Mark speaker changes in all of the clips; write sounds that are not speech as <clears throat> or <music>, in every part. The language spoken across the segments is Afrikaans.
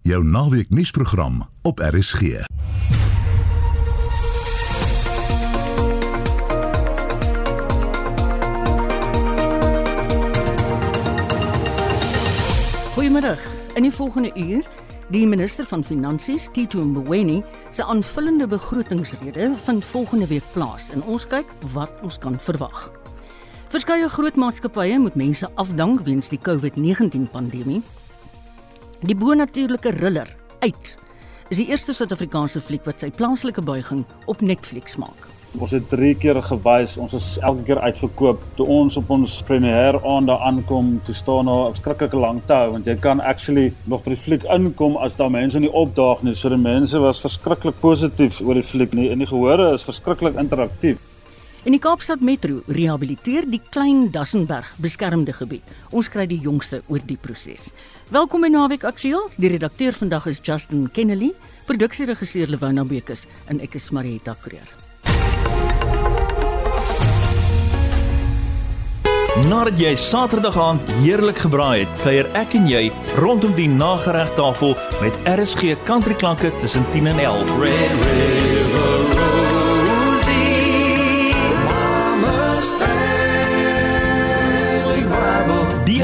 Speaker 1: Jou naweek nuusprogram op RSG.
Speaker 2: Goeiemiddag. In die volgende uur, die minister van Finansies, Tito Mboweni, se aanvullende begrotingsrede vind volgende week plaas en ons kyk wat ons kan verwag. Verskeie groot maatskappye moet mense afdank weens die COVID-19 pandemie. Die bonatuurlike thriller uit is die eerste Suid-Afrikaanse fliek wat sy plaaslike buiging op Netflix maak.
Speaker 3: Ons het 3 keer gewys, ons is elke keer uitverkoop. Toe ons op ons premier aand daar aankom, toe staan daar 'n skrikkelike lang tou want jy kan actually nog by die fliek inkom as daar mense nie opdaag nie. So die mense was verskriklik positief oor die fliek nie. En die gehore is verskriklik interaktief.
Speaker 2: En die Kaapstad Metro rehabiliteer die Klein Dassenberg beskermde gebied. Ons kry die jongste oor die proses. Welkom by Naweek Aktueel. Die redakteur vandag is Justin Kennedy, produksieregisseur Lewona Bekus en ek is Marieta Kreer.
Speaker 4: Nadat jy Saterdag aand heerlik gebraai het, kuier ek en jy rondom die nageregtafel met RSG countryklanke tussen 10 en 11. Red River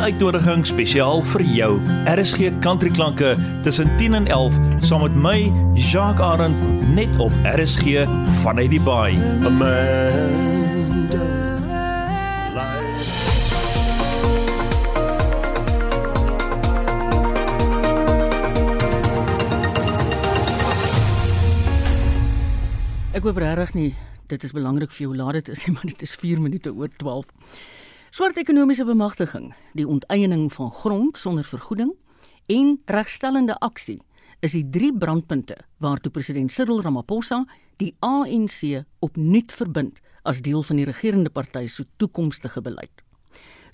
Speaker 4: uitnodiging spesiaal vir jou. RSG countryklanke tussen 10 en 11 saam met my Jacques Arend net op RSG vanuit die baai. Amanda.
Speaker 2: Ek hoop regtig nie dit is belangrik vir jou laat dit is, <laughs> maar dit is 4 minute oor 12. Swart ekonomiese bemagtiging, die onteiening van grond sonder vergoeding en regstellende aksie is die drie brandpunte waartoe president Cyril Ramaphosa die ANC opnuut verbind as deel van die regerende party se toekomstige beleid.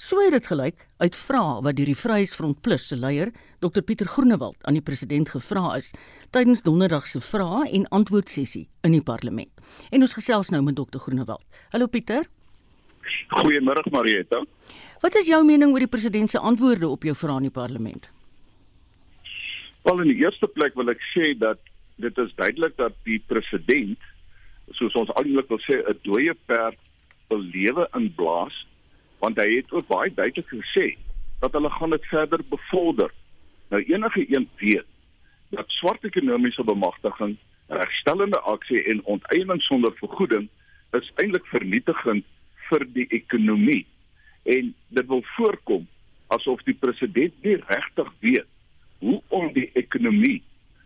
Speaker 2: So het dit gelyk uit vrae wat deur die Vryheidsfront Plus se leier, Dr Pieter Groenewald, aan die president gevra is tydens donderdag se vrae en antwoord sessie in die parlement. En ons gesels nou met Dr Groenewald. Hallo Pieter.
Speaker 5: Goeiemôre Marieta.
Speaker 2: Wat is jou mening oor die president se antwoorde op jou vrae in die parlement?
Speaker 5: Wel in die eerste plek wil ek sê dat dit is duidelik dat die president soos ons almal wil sê 'n dooie perd wil lewe inblaas want hy het ook baie duidelik gesê dat hulle gaan dit verder bevorder. Nou enige een weet dat swart ekonomiese bemagtiging, regstellende aksie en onteiening sonder vergoeding is eintlik vernietigend vir die ekonomie. En dit wil voorkom asof die president nie regtig weet hoe om die ekonomie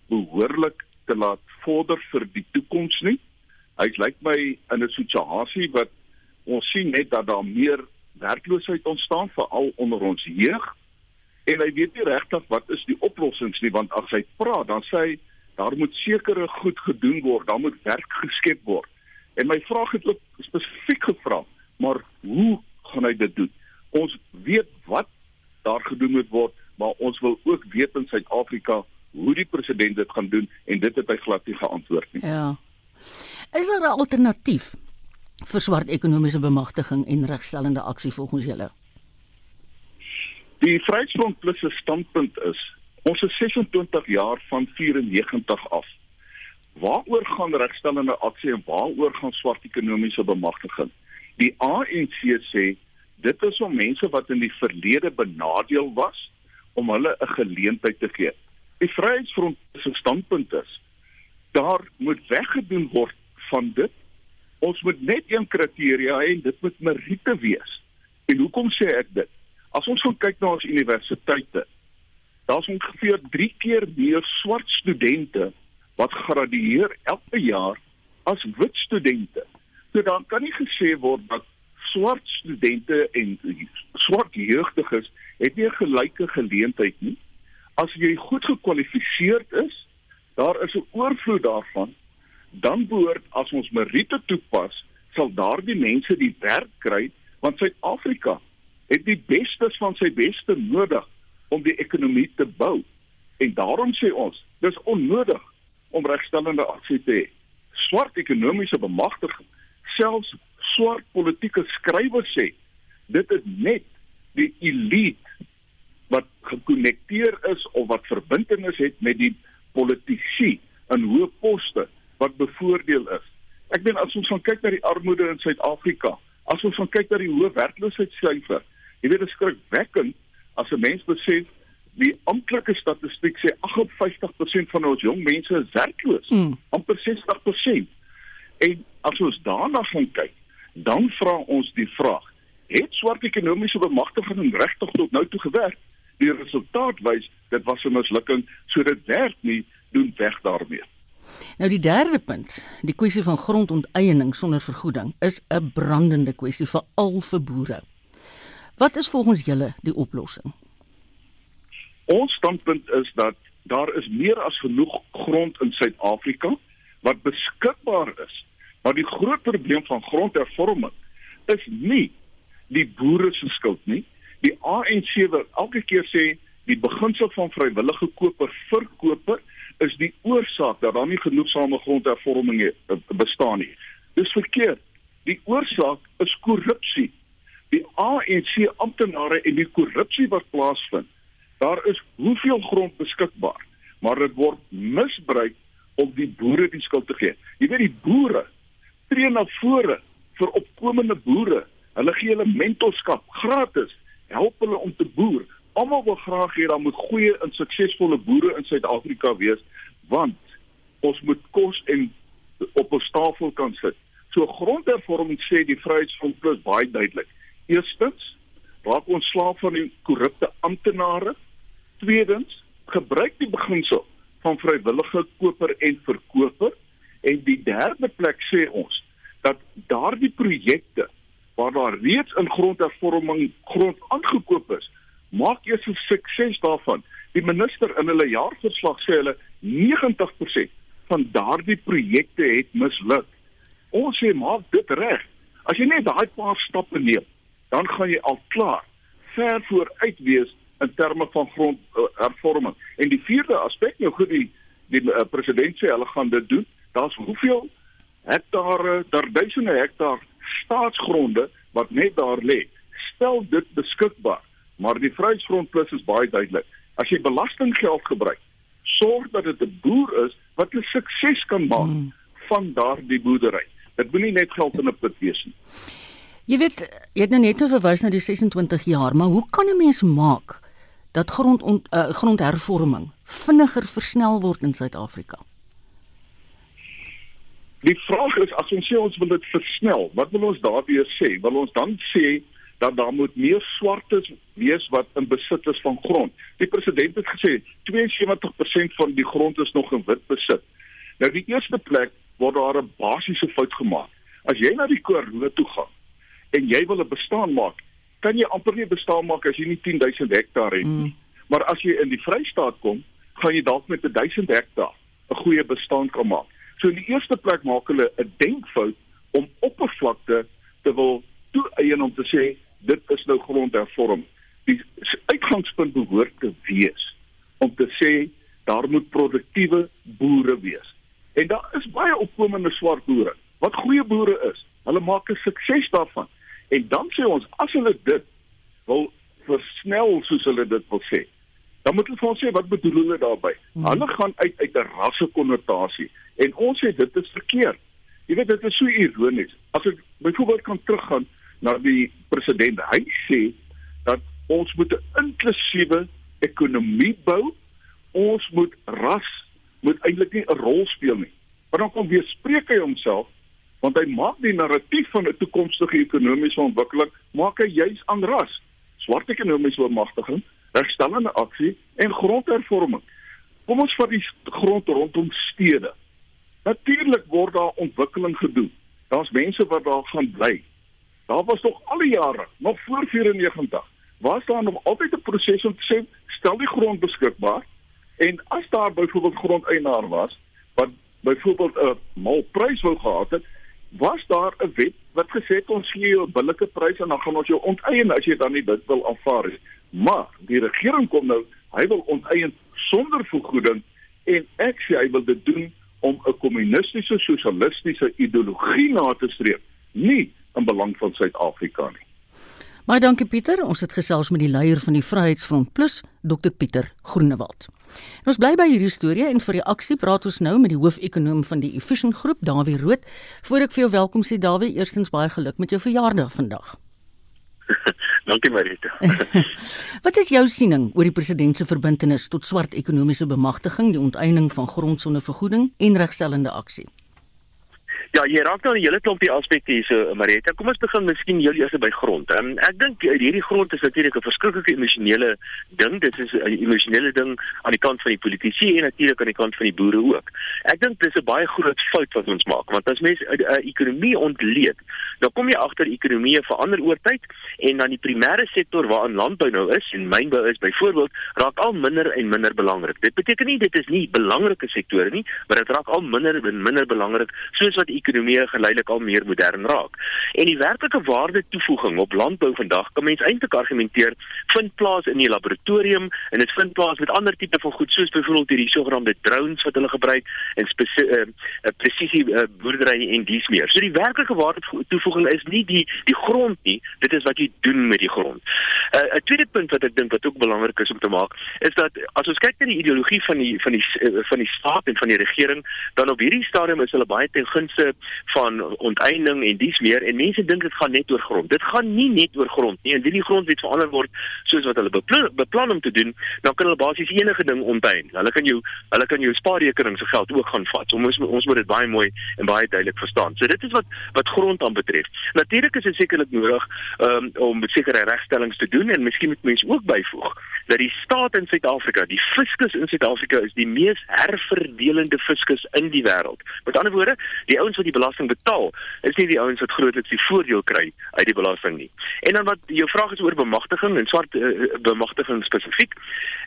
Speaker 5: behoorlik te laat vorder vir die toekoms nie. Hy lyk my in 'n situasie wat ons sien net dat daar meer werkloosheid ontstaan veral onder ons jeug en hy weet nie regtig wat is die oplossings nie want as hy praat dan sê hy daar moet sekere goed gedoen word, daar moet werk geskep word. En my vraag het ook spesifiek gevra, maar hoe gaan hy dit doen? Ons weet wat daar gedoen moet word, maar ons wil ook weet in Suid-Afrika hoe die president dit gaan doen en dit het hy glad nie geantwoord nie.
Speaker 2: Ja. Is daar 'n alternatief vir swart ekonomiese bemagtiging en regstellende aksie volgens julle?
Speaker 5: Die Vryheidsfront Plus se standpunt is ons is 26 jaar van 94 af. Waaroor gaan regstellende aksie en waaroor gaan swart ekonomiese bemagtiging? Die ANC sê dit is om mense wat in die verlede benadeel was om hulle 'n geleentheid te gee. Die Vryheidsfront se standpunt is daar moet weggedoen word van dit ons moet net een kriteria hê en dit moet meriete wees. En hoekom sê ek dit? As ons gaan kyk na ons universiteite, daar's ongeveer 3 keer meer swart studente wat gradueer elke jaar as wit studente. So dan kan nie gesê word dat swart studente en swart jeugdiges het nie 'n gelyke geleentheid nie. As jy goed gekwalifiseerd is, daar is 'n oorvloed daarvan dan behoort as ons meriete toepas, sal daardie mense die werk kry want Suid-Afrika het die bestes van sy beste nodig om die ekonomie te bou. En daarom sê ons, dis onnodig om regstellende aksie te hê. Swart ekonomiese bemagtiging, selfs swart politieke skrywers sê, dit is net die elite wat gekonnekteer is of wat verbintenis het met die politici in hoë poste wat bevoordeel is. Ek meen as ons gaan kyk na die armoede in Suid-Afrika, as ons gaan kyk na die hoë werkloosheidssyfer, jy weet dit is skrikwekkend as 'n mens besef die amptelike statistiek sê 58% van ons jong mense is werkloos. Mm. amper 60%. En as ons daarna gaan kyk, dan vra ons die vraag: het swart ekonomiese bemagtiging regtig tot nou toe gewerk? Die resultaat wys dit was 'n mislukking, so dit werk nie, doen weg daarmee.
Speaker 2: Nou die derde punt, die kwessie van grondonteiening sonder vergoeding is 'n brandende kwessie vir al vir boere. Wat is volgens julle die oplossing?
Speaker 5: Ons standpunt is dat daar is meer as genoeg grond in Suid-Afrika wat beskikbaar is. Maar die groot probleem van grondhervorming is nie die boere se skuld nie. Die ANC wil elke keer sê die beginsel van vrywillige koper verkoper is die oorsaak dat daar nie genoegsame grondhervorming bestaan nie. Dis verkeerd. Die oorsaak is korrupsie die ANC amptenare en die korrupsie wat plaasvind. Daar is hoeveel grond beskikbaar, maar dit word misbruik om die boere die skuld te gee. Jy weet die boere tree na vore vir opkomende boere. Hulle gee hulle mentorskap gratis, help hulle om te boer. Almal wil graag hê daar moet goeie en suksesvolle boere in Suid-Afrika wees, want ons moet kos en op ons tafel kan sit. So grondhervorming sê die Vryheidsfront plus baie duidelik. Eerstens, raak ons slaaf van die korrupte amptenare. Tweedens, gebruik die beginsel van vrywillige koper en verkoper. En die derde plek sê ons dat daardie projekte waar daar reeds in grondhervorming grond aangekoop is, maak eers 'n sukses daarvan. Die minister in hulle jaarverslag sê hulle 90% van daardie projekte het misluk. Ons sê maak dit reg. As jy net daai paar stappe neem, dan gaan jy al klaar ver vooruit wees in terme van grondhervorming. Uh, en die vierde aspek nou goed die die uh, president sê hulle gaan dit doen. Daar's hoeveel hektare, daar duisende hektaar staatsgronde wat net daar lê. Stel dit beskikbaar. Maar die Vryheidsfront Plus is baie duidelik. As jy belastinggeld gebruik, sorg dat dit 'n boer is wat 'n sukses kan maak hmm. van daardie boerdery. Dit moenie net geld in 'n put wees nie.
Speaker 2: Jy weet, jy het nou net nou verwys na die 26 jaar, maar hoe kan 'n mens maak dat grond ont, uh, grondhervorming vinniger versnel word in Suid-Afrika?
Speaker 5: Die vraag is as ons sê ons wil dit versnel, wat wil ons daardie sê? Wil ons dan sê dat daar moet meer swartes wees wat in besit is van grond? Die president het gesê 72% van die grond is nog in wit besit. Nou die eerste plek word daar 'n basiese fout gemaak. As jy na die Karoo toe gaan, en jy wil 'n bestaan maak, kan jy amper nie bestaan maak as jy nie 10000 hektaar het nie. Mm. Maar as jy in die Vrystaat kom, gaan jy dalk met 1000 hektaar 'n goeie bestaan kan maak. So in die eerste plek maak hulle 'n denkfout om oppervlakte te wil toeëien om te sê dit is nou grondhervorm. Die uitgangspunt behoort te wees om te sê daar moet produktiewe boere wees. En daar is baie opkomende swart boere wat goeie boere is. Hulle maak 'n sukses daarvan. En dan sê ons as hulle dit wil versnel soos hulle dit wil sê, dan moet hulle vir ons sê wat bedoel hulle daarmee? Hmm. Hulle gaan uit uit 'n rassekonnotasie en ons sê dit is verkeerd. Jy weet dit is so ironies. As ek byvoorbeeld kan teruggaan na die president, hy sê dat ons moet 'n inklusiewe ekonomie bou. Ons moet ras moet eintlik nie 'n rol speel nie. Maar dan kom weer spreek hy homself want hy maak die narratief van 'n toekomstige ekonomiese ontwikkeling maak hy juis aan ras, swart ekonomiese bemagtiging, regstellende aksie en grondhervorming. Kom ons vat die grond rondom stede. Natuurlik word daar ontwikkeling gedoen. Daar's mense wat daar gaan bly. Daar was tog al die jare, nog voor 94, was daar nog altyd 'n proses om te sê stel die grond beskikbaar en as daar byvoorbeeld grondeienaar was wat byvoorbeeld 'n mal prys wou gehad het, was daar 'n wet wat gesê het ons gee jou 'n billike prys en dan gaan ons jou onteien as jy dan nie dit wil aanvaar nie. Maar die regering kom nou, hy wil onteien sonder vergoeding en ek sê hy wil dit doen om 'n kommunistiese sosialistiese ideologie na te streef, nie in belang van Suid-Afrika nie.
Speaker 2: Baie dankie Pieter. Ons het gesels met die leier van die Vryheidsfront Plus, Dr Pieter Groenewald. En ons bly by hierdie storie en vir die aksie praat ons nou met die hoofekonoom van die Efficient Groep, Dawie Rood. Voordat ek vir jou welkom sê Dawie, eerstens baie geluk met jou verjaardag vandag. <laughs>
Speaker 6: Dankie Marita. <laughs>
Speaker 2: Wat is jou siening oor die president se verbintenis tot swart ekonomiese bemagtiging, die onteiening van grond sonder vergoeding en regstellende aksie?
Speaker 6: Ja, jy raak nou 'n hele klompie aspekte hier so, Marita. Kom ons begin miskien heel eers by grond. Um, ek dink eh, hierdie grond is natuurlik 'n verskriklike emosionele ding. Dit is 'n emosionele ding aan die kant van die politici en natuurlik aan die kant van die boere ook. Ek dink dis 'n baie groot fout wat ons maak, want as mense 'n ekonomie ontleed, dan kom jy agter ekonomieë verander oor tyd en dan die primêre sektor waarin landbou nou is en mynbou is byvoorbeeld, raak al minder en minder belangrik. Dit beteken nie dit is nie belangrike sektore nie, maar dit raak al minder en minder belangrik soos wat ekonomie geleidelik al meer modern raak. En die werklike waarde toevoeging op landbou vandag kan mens eintlik argumenteer vind plaas in die laboratorium en dit vind plaas met ander tipe van goed soos byvoorbeeld hierdie sogenaamde drones wat hulle gebruik en uh, uh, presisie uh, boerdery en dies meer. So die werklike waarde toevoeging is nie die die grond nie, dit is wat jy doen met die grond. 'n uh, tweede punt wat ek dink wat ook belangrik is om te maak, is dat as ons kyk na die ideologie van die van die van die staat en van die regering, dan op hierdie stadium is hulle baie ten gunste van onteiening en dies meer en mense dink dit gaan net oor grond. Dit gaan nie net oor grond nie. Indien die grondwet verander word soos wat hulle beplan, beplan om te doen, dan kan hulle basies enige ding onteien. Hulle kan jou hulle kan jou spaarrekening se geld ook gaan vat. Ons ons moet dit baie mooi en baie duidelik verstaan. So dit is wat wat grond aanbetref. Natuurlik is dit sekerlik nodig um, om sekere regstellings te doen en miskien moet mense ook byvoeg dat die staat in Suid-Afrika, die fiskus in Suid-Afrika is die mees herverdelende fiskus in die wêreld. Met ander woorde, die ouens wat die belasting betaal, is nie die ouens wat grootliks die voordeel kry uit die belasting nie. En dan wat jou vraag is oor bemagtiging en swart uh, bemagtiging spesifiek.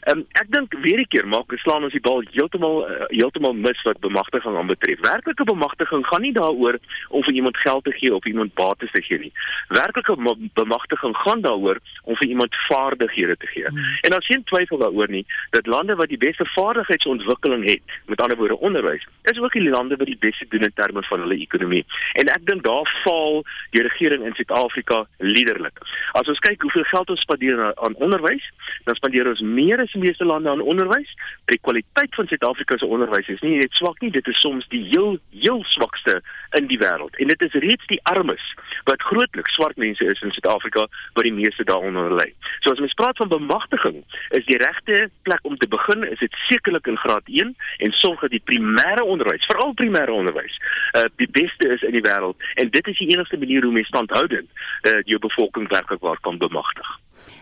Speaker 6: Um, ek dink weer 'n keer maak slaan ons die bal heeltemal uh, heeltemal mis wat bemagtiging aanbetref. Werklike bemagtiging gaan nie daaroor om vir iemand geld te gee of iemand bates te gee nie. Werklike bemagtiging gaan daaroor om vir iemand vaardighede te gee. Hmm. En daar is geen twyfel daaroor nie dat lande wat die beste vaardigheidsontwikkeling het, met ander woorde onderwys, is ook die lande wat die beste doen in terme van hulle ekonomie. En ek dink daar faal die regering in Suid-Afrika liderlik. As ons kyk hoeveel geld ons spandeer aan onderwys, dan spandeer ons meer as die meeste lande aan onderwys. Die kwaliteit van Suid-Afrika se onderwys is nie net swak nie, dit is soms die heel heel swakste in die wêreld. En dit is reeds die armes wat grootliks swart mense is in Suid-Afrika wat die meeste daaronder lê. So as ons praat van bemagtiging, is die regte plek om te begin is dit sekerlik in graad 1 en sorg dat die primêre onderwys, veral primêre onderwys, uh, die beste is in die wêreld en dit is die enigste manier hoe mens standhoudend uh, jou bevolking werklik waar kan bemagtig.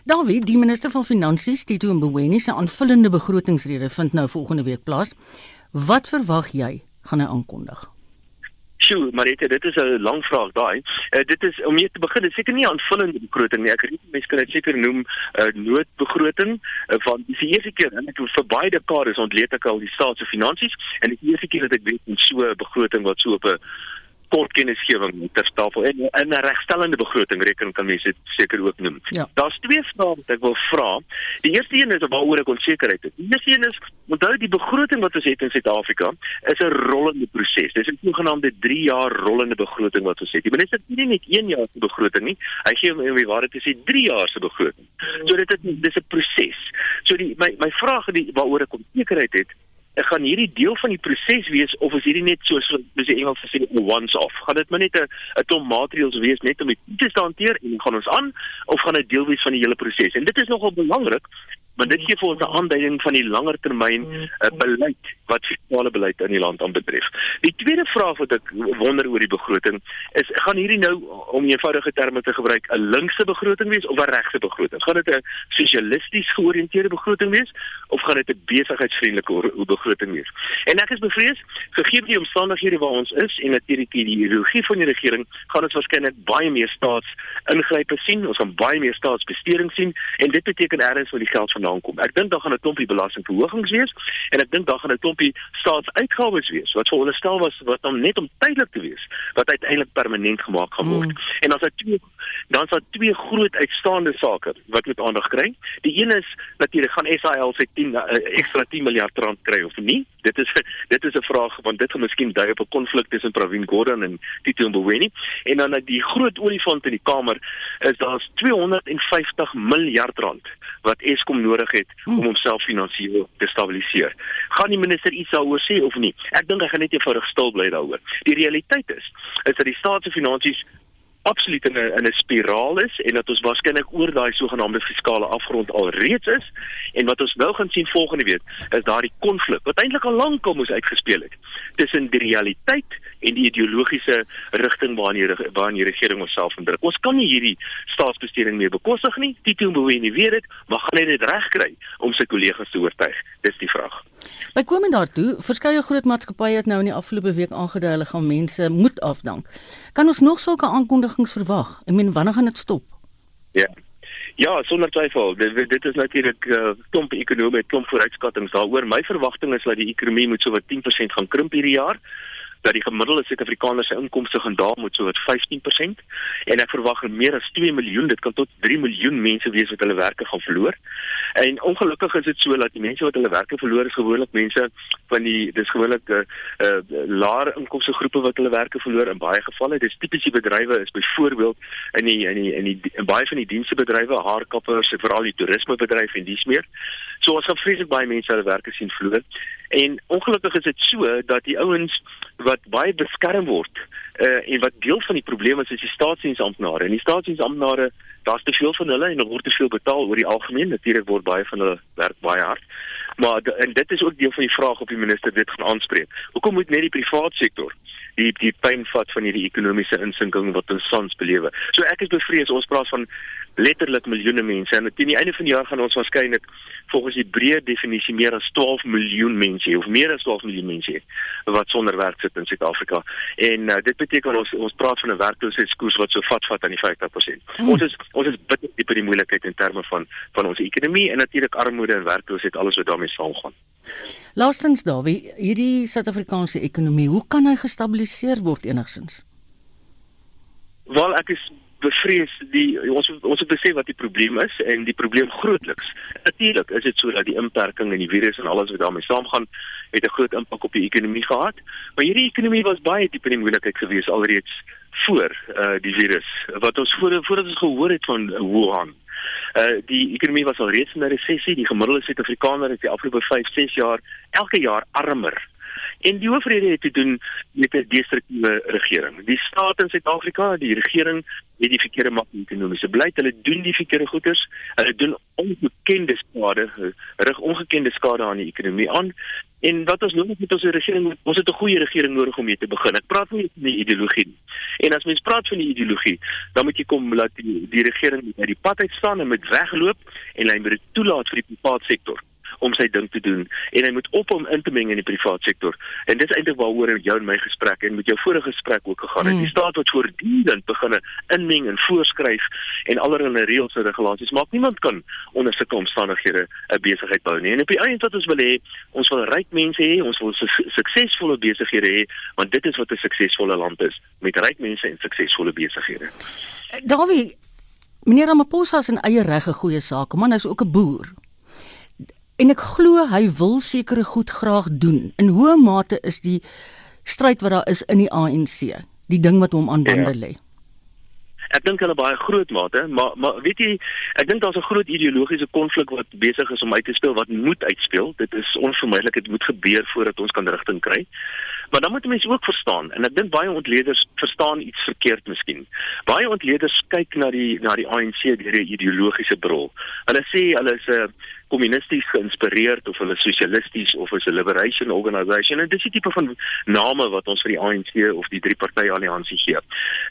Speaker 2: Dawie, die minister van Finansies, Tito Mboweni se aanvullende begrotingsrede vind nou volgende week plaas. Wat verwag jy gaan hy aankondig?
Speaker 6: Sjoe, Marita, dit is 'n lang vraag daai. Uh, dit is om mee te begin, dit seker nie aanvullende begroting nie. Ek weet mense kan dit seker noem 'n uh, noodbegroting uh, van die eerste keer en ek vir baie dekades ontleed ek al die staat se finansies en die eerste keer dat ek weet in so 'n begroting wat so op 'n kort kennisgewing ter tafel en 'n regstellende begroting reken kan mense seker ook noem. Ja. Daar's twee vrae wat ek wil vra. Die eerste een is waaroor ek onsekerheid het. Die eerste een is onthou die begroting wat ons het in Suid-Afrika is 'n rollende proses. Dis 'n sogenaamde 3 jaar rollende begroting wat ons het. Die minister het nie net 1 jaar se begroting nie. Hy gee hom in die waarheid te sê 3 jaar se begroting. So dit is dis 'n proses. So die my my vraag die waaroor ek onsekerheid het gaan hierdie deel van die proses wees of is hierdie net so so dis die Engels sê once off? Gaan dit maar net 'n 'n klomp maatreëls wees net om dit te hanteer en gaan ons aan of gaan dit deel wees van die hele proses? En dit is nogal belangrik want dit gee vir ons 'n aanduiding van die langer termyn uh, beleid wat fiskale beleid in die land aanbetref. Die tweede vraag wat ek wonder oor die begroting is gaan hierdie nou om eenvoudige terme te gebruik 'n linkse begroting wees of 'n regse begroting? Gaan dit 'n sosialisties georiënteerde begroting wees of gaan dit 'n besigheidsvriendelike begroting wees? En ek is bevrees gegee die omstandighede waar ons is en natuurlik die ideologie van die regering gaan ons waarskynlik baie meer staats ingrype sien, ons gaan baie meer staatsbesteding sien en dit beteken ergens vir die geld van vandaan kom. Ek dink daar gaan 'n klompie belastingverhogings wees en ek dink daar gaan 'n klompie staatsuitgawes wees wat veronderstel was wat om net om tydelik te wees wat uiteindelik permanent gemaak gaan word. Mm. En as ek twee dan is daar twee groot uitstaande sake wat moet aandag kry. Die een is natuurlik gaan SAL sy 10 uh, ekstra 10 miljard rand kry of nie. Dit is <laughs> dit is 'n vraag want dit gaan miskien dui op 'n konflik tussen Pravin Gordhan en Tito Mboweni. En dan die groot olifant in die kamer is daar's 250 miljard rand wat Eskom nodig het om homself finansiëel te stabiliseer. Gaan die minister iets daaroor sê of nie? Ek dink hy gaan net eenvoudig stil bly daaroor. Die realiteit is is dat die staat se finansies absoluut in 'n in 'n spiraal is en dat ons waarskynlik oor daai sogenaamde fiskale afgrond al reeds is en wat ons nou gaan sien volgende week is daardie konflik wat eintlik al lank al moes uitgespeel het tussen die realiteit en die ideologiese rigting waarin die waarin die regering homself indruk. Ons kan nie hierdie staatsbesteding meer bekostig nie. Tito Mboweni weet dit, maar gaan hy dit regkry om sy kollegas te oortuig? Dis die vraag.
Speaker 2: Bykomend daartoe, verskeie groot maatskappye het nou in die afgelope week aangedui hulle gaan mense moet afdank. Kan ons nog sulke aankondigings verwag? Ek meen, wanneer gaan dit stop?
Speaker 6: Ja. Ja, sonder twyfel. Dit, dit is natuurlik 'n uh, klomp ekonomie, klomp vooruitskattinge daaroor. My verwagting is dat die ekonomie moet so wat 10% gaan krimp hierdie jaar dat die gemiddelde Suid-Afrikaner se inkomste gaan daal met so wat 15% en ek verwag meer as 2 miljoen, dit kan tot 3 miljoen mense wees wat hulle werke gaan verloor. En ongelukkig is dit so dat die mense wat hulle werke verloor is gewoonlik mense van die dis gewoonlik 'n uh, eh, uh, eh, laer inkomste groepe wat hulle werke verloor in baie gevalle. Dis tipiese bedrywe is byvoorbeeld in die in die in die in baie van die diensbedrywe, haarkappers, veral die toerismebedryf en dies meer. So ons gaan vreeslik baie mense hulle werke sien verloor. En ongelukkig is dit so dat die ouens wat baie beskerm word uh, en wat deel van die probleem is is die staatsdiensamptenare. En die staatsdiensamptenare, daar's te veel van hulle en hulle word te veel betaal oor die algemeen. Natuurlik word baie van hulle werk baie hard. Maar en dit is ook deel van die vraag of die minister dit gaan aanspreek. Hoekom moet net die private sektor die die pyn vat van hierdie ekonomiese insinking wat ons tans belewe? So ek is bevrees ons praat van letterlik miljoene mense en teen die einde van die jaar gaan ons waarskynlik volgens die breë definisie meer as 12 miljoen mense of meer as 12 miljoen mense wat sonder werk sit in Suid-Afrika. En uh, dit beteken ons ons praat van 'n werkloosheidskoers wat so vat vat aan die 50%. Mm. Ons is ons is bitter diep in die moeilikheid in terme van van ons ekonomie en natuurlik armoede en werkloosheid alles wat daarmee saamgaan.
Speaker 2: Laastens Dawie, hierdie Suid-Afrikaanse ekonomie, hoe kan hy gestabiliseer word enigsins?
Speaker 6: Wel, ek is bevrees die ons ons het besef wat die probleem is en die probleem grootliks. Natuurlik is dit so dat die inperking en die virus en alles wat daarmee saamgaan het 'n groot impak op die ekonomie gehad. Maar hierdie ekonomie was baie diep in die moeilikheid gewees alreeds voor uh die virus. Wat ons voor voordat ons gehoor het van Wuhan. Uh die ekonomie was al reeds in 'n resessie. Die gemiddelde Suid-Afrikaner het die afgelope 5, 6 jaar elke jaar armer En die hoofrede het te doen met 'n destruktiewe regering. Die staat in Suid-Afrika, die regering het die verkeerde makroekonomiese beleid. Hulle doen die verkeerde goeders. Hulle doen ongekende skade, rig ongekende skade aan die ekonomie aan. En wat ons nodig het ons 'n regering, ons het 'n goeie regering nodig om mee te begin. Ek praat nie van die ideologie nie. En as mens praat van die ideologie, dan moet jy kom dat die, die regering uit die pad uit staan en met wegloop en hy moet dit toelaat vir die private sektor om sy ding te doen en hy moet op hom in te meng in die private sektor. En dis eintlik waaroor jou en my gesprek en met jou vorige gesprek ook gegaan het. Mm. Die staat wat voortdurend begin inmeng en voorskryf en allerlei reëls en regulasies maak. Niemand kan onder sulke omstandighede 'n besigheid bou nie. En op die einde wat ons wil hê, ons wil ryk mense hê, ons wil su suksesvolle besighede hê, want dit is wat 'n suksesvolle land is, met ryk mense en suksesvolle besighede.
Speaker 2: Dawie Meneer Ramaphosa in eie reg 'n goeie saak, maar hy's ook 'n boer. En ek glo hy wil sekere goed graag doen. In hoe mate is die stryd wat daar is in die ANC, die ding wat hom aan bande ja. lê?
Speaker 6: Ek dink hulle baie groot mate, maar maar weet jy, ek dink daar's 'n groot ideologiese konflik wat besig is om uit te speel wat moet uitspeel. Dit is onvermydelik, dit moet gebeur voordat ons kan rigting kry. Maar dan moet mense ook verstaan en ek dink baie ontleeders verstaan iets verkeerd miskien. Baie ontleeders kyk na die na die ANC deur 'n ideologiese bril. Hulle sê hulle is 'n kommunisties geïnspireerd of hulle sosialisties of is 'n liberation organisation en dis die tipe van name wat ons vir die ANC of die drie party alliansie gee.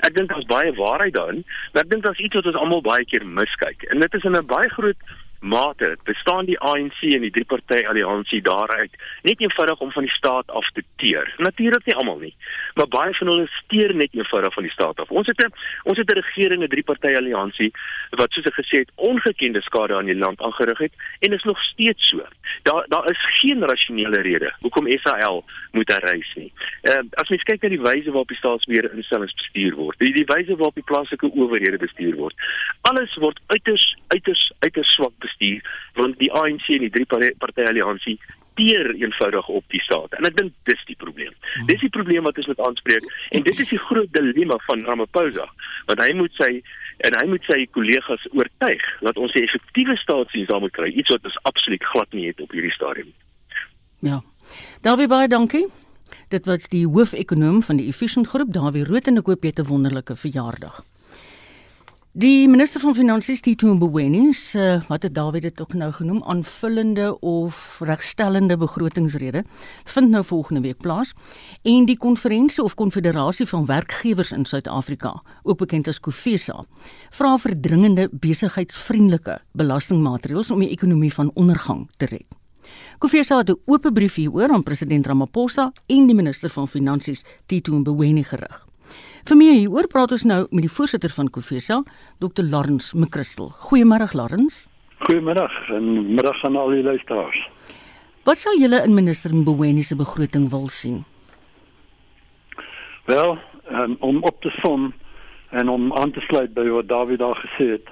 Speaker 6: Ek dink daar's baie waarheid daarin, maar ek dink daar's iets wat ons almal baie keer miskyk en dit is in 'n baie groot mate bestaan die ANC en die drie party alliansie daaruit net eenvoudig om van die staat af te teer. Natuurlik nie almal nie, maar baie van hulle steur net eenvoudig van die staat af. Ons het 'n ons het 'n regering, 'n drie party alliansie wat soos ek gesê het ongekende skade aan die land aangerig het en is nog steeds so. Daar daar is geen rasionele rede hoekom SAL moet herrys nie. Uh, as mens kyk na die wyse waarop die staatsbeheer instellings bestuur word, die, die wyse waarop die plaaslike owerhede bestuur word, alles word uiters uiters uiters swak want die ANC en die drie party alliansie teer eenvoudig op die staat. En ek dink dis die probleem. Hmm. Dis die probleem wat ons moet aanspreek en dit is die groot dilemma van Ramaphosa, want hy moet sy en hy moet sy kollegas oortuig dat ons 'n effektiewe staatsdiens daar moet kry, iets wat ons absoluut glad nie het op hierdie stadium.
Speaker 2: Ja. Dawie baie dankie. Dit was die hoofekonoom van die Efficient Groep, Dawie Rood en ek hoop jy het 'n wonderlike verjaardag. Die minister van Finansies, Tito Mboweni, se wat het Dawie dit ook nou genoem, aanvullende of regstellende begrotingsrede vind nou volgende week plaas en die konferensie of konfederasie van werkgewers in Suid-Afrika, ook bekend as COFESA, vra vir dringende besigheidsvriendelike belastingmaatreëls om die ekonomie van ondergang te red. COFESA het 'n oop brief hieroor aan president Ramaphosa en die minister van Finansies, Tito Mboweni gerig. Vir meer hieroor praat ons nou met die voorsitter van COFESA, Dr. Lawrence McChrystal. Goeiemôre Lawrence.
Speaker 7: Goeiemiddag en middag aan al die luisteraars.
Speaker 2: Wat sou julle in minister Mboweni se begroting wil sien?
Speaker 7: Wel, um, om op te som en om aan te sluit by wat David daar gesê het.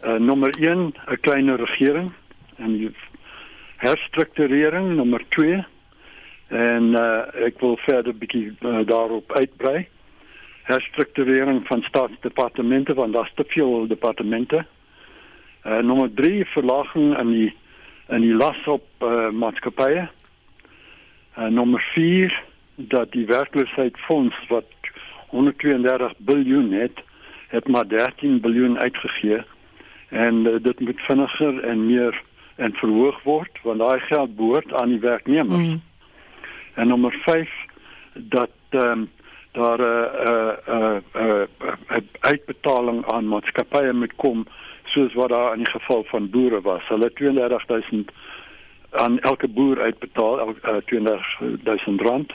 Speaker 7: Uh, nommer 1, 'n kleiner regering en herstrukturering nommer 2 en uh, ek wil verder bietjie uh, daarop uitbrei herstrukturering van staatsdepartemente want daar's te veel departemente. Uh nommer 3 verlaging in die in die las op uh, maatskappye. Uh nommer 4 dat die werkloosheidsfonds wat 132 miljard het, het maar 13 miljard uitgegee en uh, dit moet vinniger en meer en verhoog word want daai geld behoort aan die werknemers. Mm. En nommer 5 dat ehm um, daar 'n uh, uh, uh, uh, uitbetaling aan maatskappye moet kom soos wat daar in die geval van boere was. Hulle 32000 aan elke boer uitbetaal, elke uh, 20000 rand.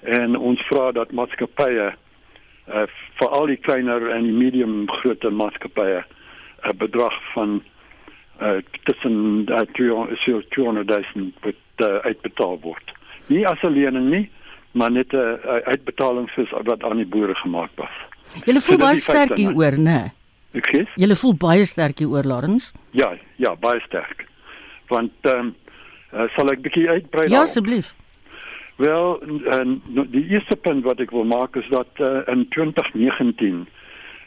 Speaker 7: En ons vra dat maatskappye uh, vir al die kleiner en die medium grootte maatskappye 'n bedrag van uh, tussen uh, 200000 wat uh, uitbetaal word. Nie as 'n lening nie, maar net 'n uh, uitbetaling soos wat aan die boere gemaak was.
Speaker 2: Julle voel so, baie sterk hieroor, né?
Speaker 7: Ek sê.
Speaker 2: Julle voel baie sterk hieroor, Lawrence?
Speaker 7: Ja, ja, baie sterk. Want ehm um, uh, sal ek bietjie uitbrei?
Speaker 2: Ja, asseblief.
Speaker 7: Wel, en die eerste punt wat ek wil maak is dat uh, in 2019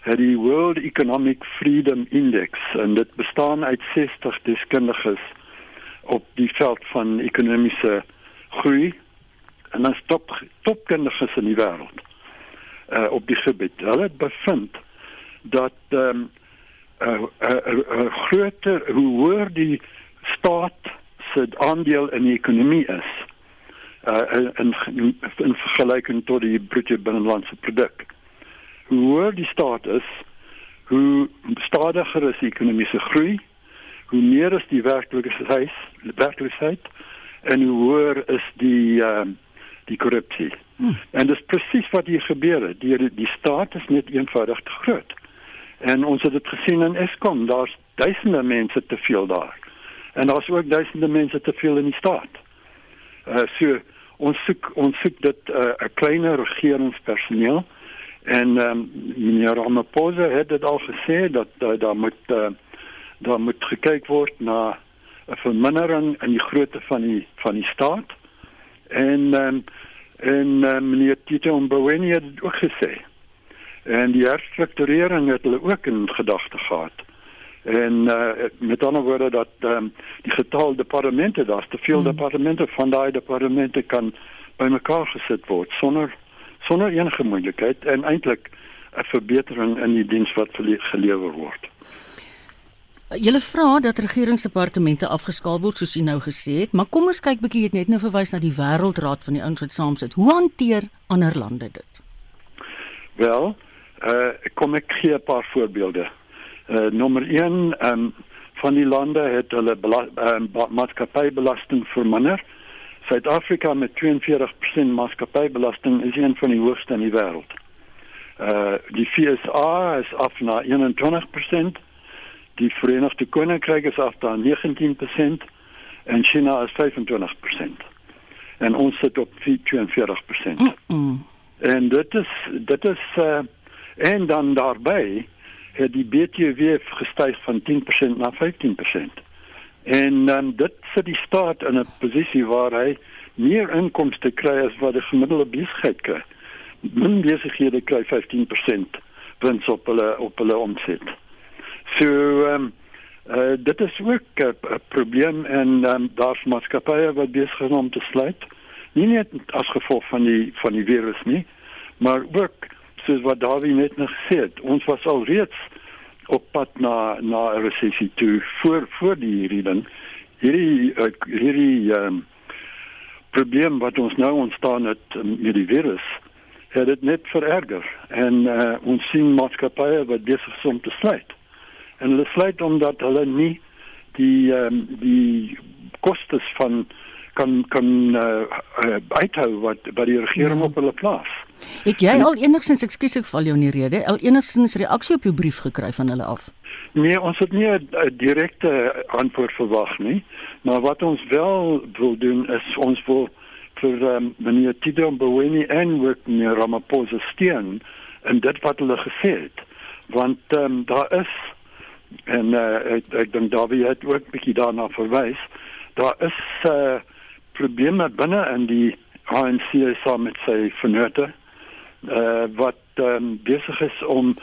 Speaker 7: het die World Economic Freedom Index en dit bestaan uit 60 deskundiges op die veld van ekonomiese groei en dan top topkundiges in die wêreld uh op die gebied. Hulle bevind dat ehm um, 'n uh, uh, uh, uh, groter hoe hoër die staat se aandeel in die ekonomie is uh in in vergelyking tot die bruto binnelandse produk. Hoe hoër die staat is, hoe stadiger is die ekonomiese groei, hoe meer is die werklikheid, werklikheid en hoe hoër is die ehm uh, die korrupsie. Hmm. En dis presies wat hier gebeur het. Die die staat is net eenvoudig te groot. En ons het dit gesien in Eskom, daar's duisende mense te veel daar. En daar's ook duisende mense te veel in die staat. Uh so ons soek ons soek dit 'n uh, kleiner regeringspersoneel en ehm um, meneer Ramaphosa het dit al gesê dat uh, daar moet uh, daar moet gekyk word na 'n vermindering in die grootte van die van die staat en um, en um, meneer Tito Mboweni het ook gesê en die herstrukturering het hulle ook in gedagte gehad en uh, met ander woorde dat um, die getal departemente daar's te veel hmm. departemente van daai departemente kan bymekaar gesit word sonder sonder enige moontlikheid en eintlik 'n verbetering in die diens wat gelewer word.
Speaker 2: Julle vra dat regeringsdepartemente afgeskaal word soos u nou gesê het, maar kom ons kyk bietjie net nou verwys na die wêreldraad van die ouens wat saamsit. Hoe hanteer ander lande dit?
Speaker 7: Wel, uh kom ek gee 'n paar voorbeelde. Uh nommer 1, um van die lande het hulle uh, maatskappybelasting verminder. Suid-Afrika met 42% maatskappybelasting is een van die hoogste in die wêreld. Uh die FSA is af na 21%. Die Verenigde Koninkryk is af na 19% en China is 25%. En ons sit op 42%. Mm -mm. En dit is dit is uh en dan daarbey het die BTW gestyg van 10% na 15%. En um, dit sit die staat in 'n posisie waar hy meer inkomste kry as wat die gemiddelde besigheid kry. Min besighede kry 15% wins op hulle op hulle omset. So ehm um, uh, dit is ook 'n probleem en um, daar's maatskappye wat besig is om te sluit. Nie net as gevolg van die van die virus nie, maar ook soos wat Dawie net nog gesê het, ons was al reeds op pad na na 'n resessie toe voor voor die hierdie ding. Hierdie uh, hierdie um, probleem wat ons nou ontstaan het um, met die virus het dit net vererger en uh, ons sien maatskappye wat besig is om te sluit. En hulle sluit omdat hulle nie die um, die kostes van kan kan uh, uh, uithou wat by die regering ja. op hulle plaas.
Speaker 2: Het jy al enigstens ekskuus ek val jou in die rede, al enigstens reaksie op jou brief gekry van hulle af?
Speaker 7: Nee, ons het nie 'n direkte antwoord verwag nie, maar wat ons wel wil doen is ons wil vir um, meneer Tido Mboweni en ook meneer Ramaphosa steun in dit wat hulle gesê het. Want um, daar is en uh, ek ek dink Davie het ook bietjie daarna verwys, daar is uh, probleme binne in die ANC saam met sy vennote uh, wat um, besig is om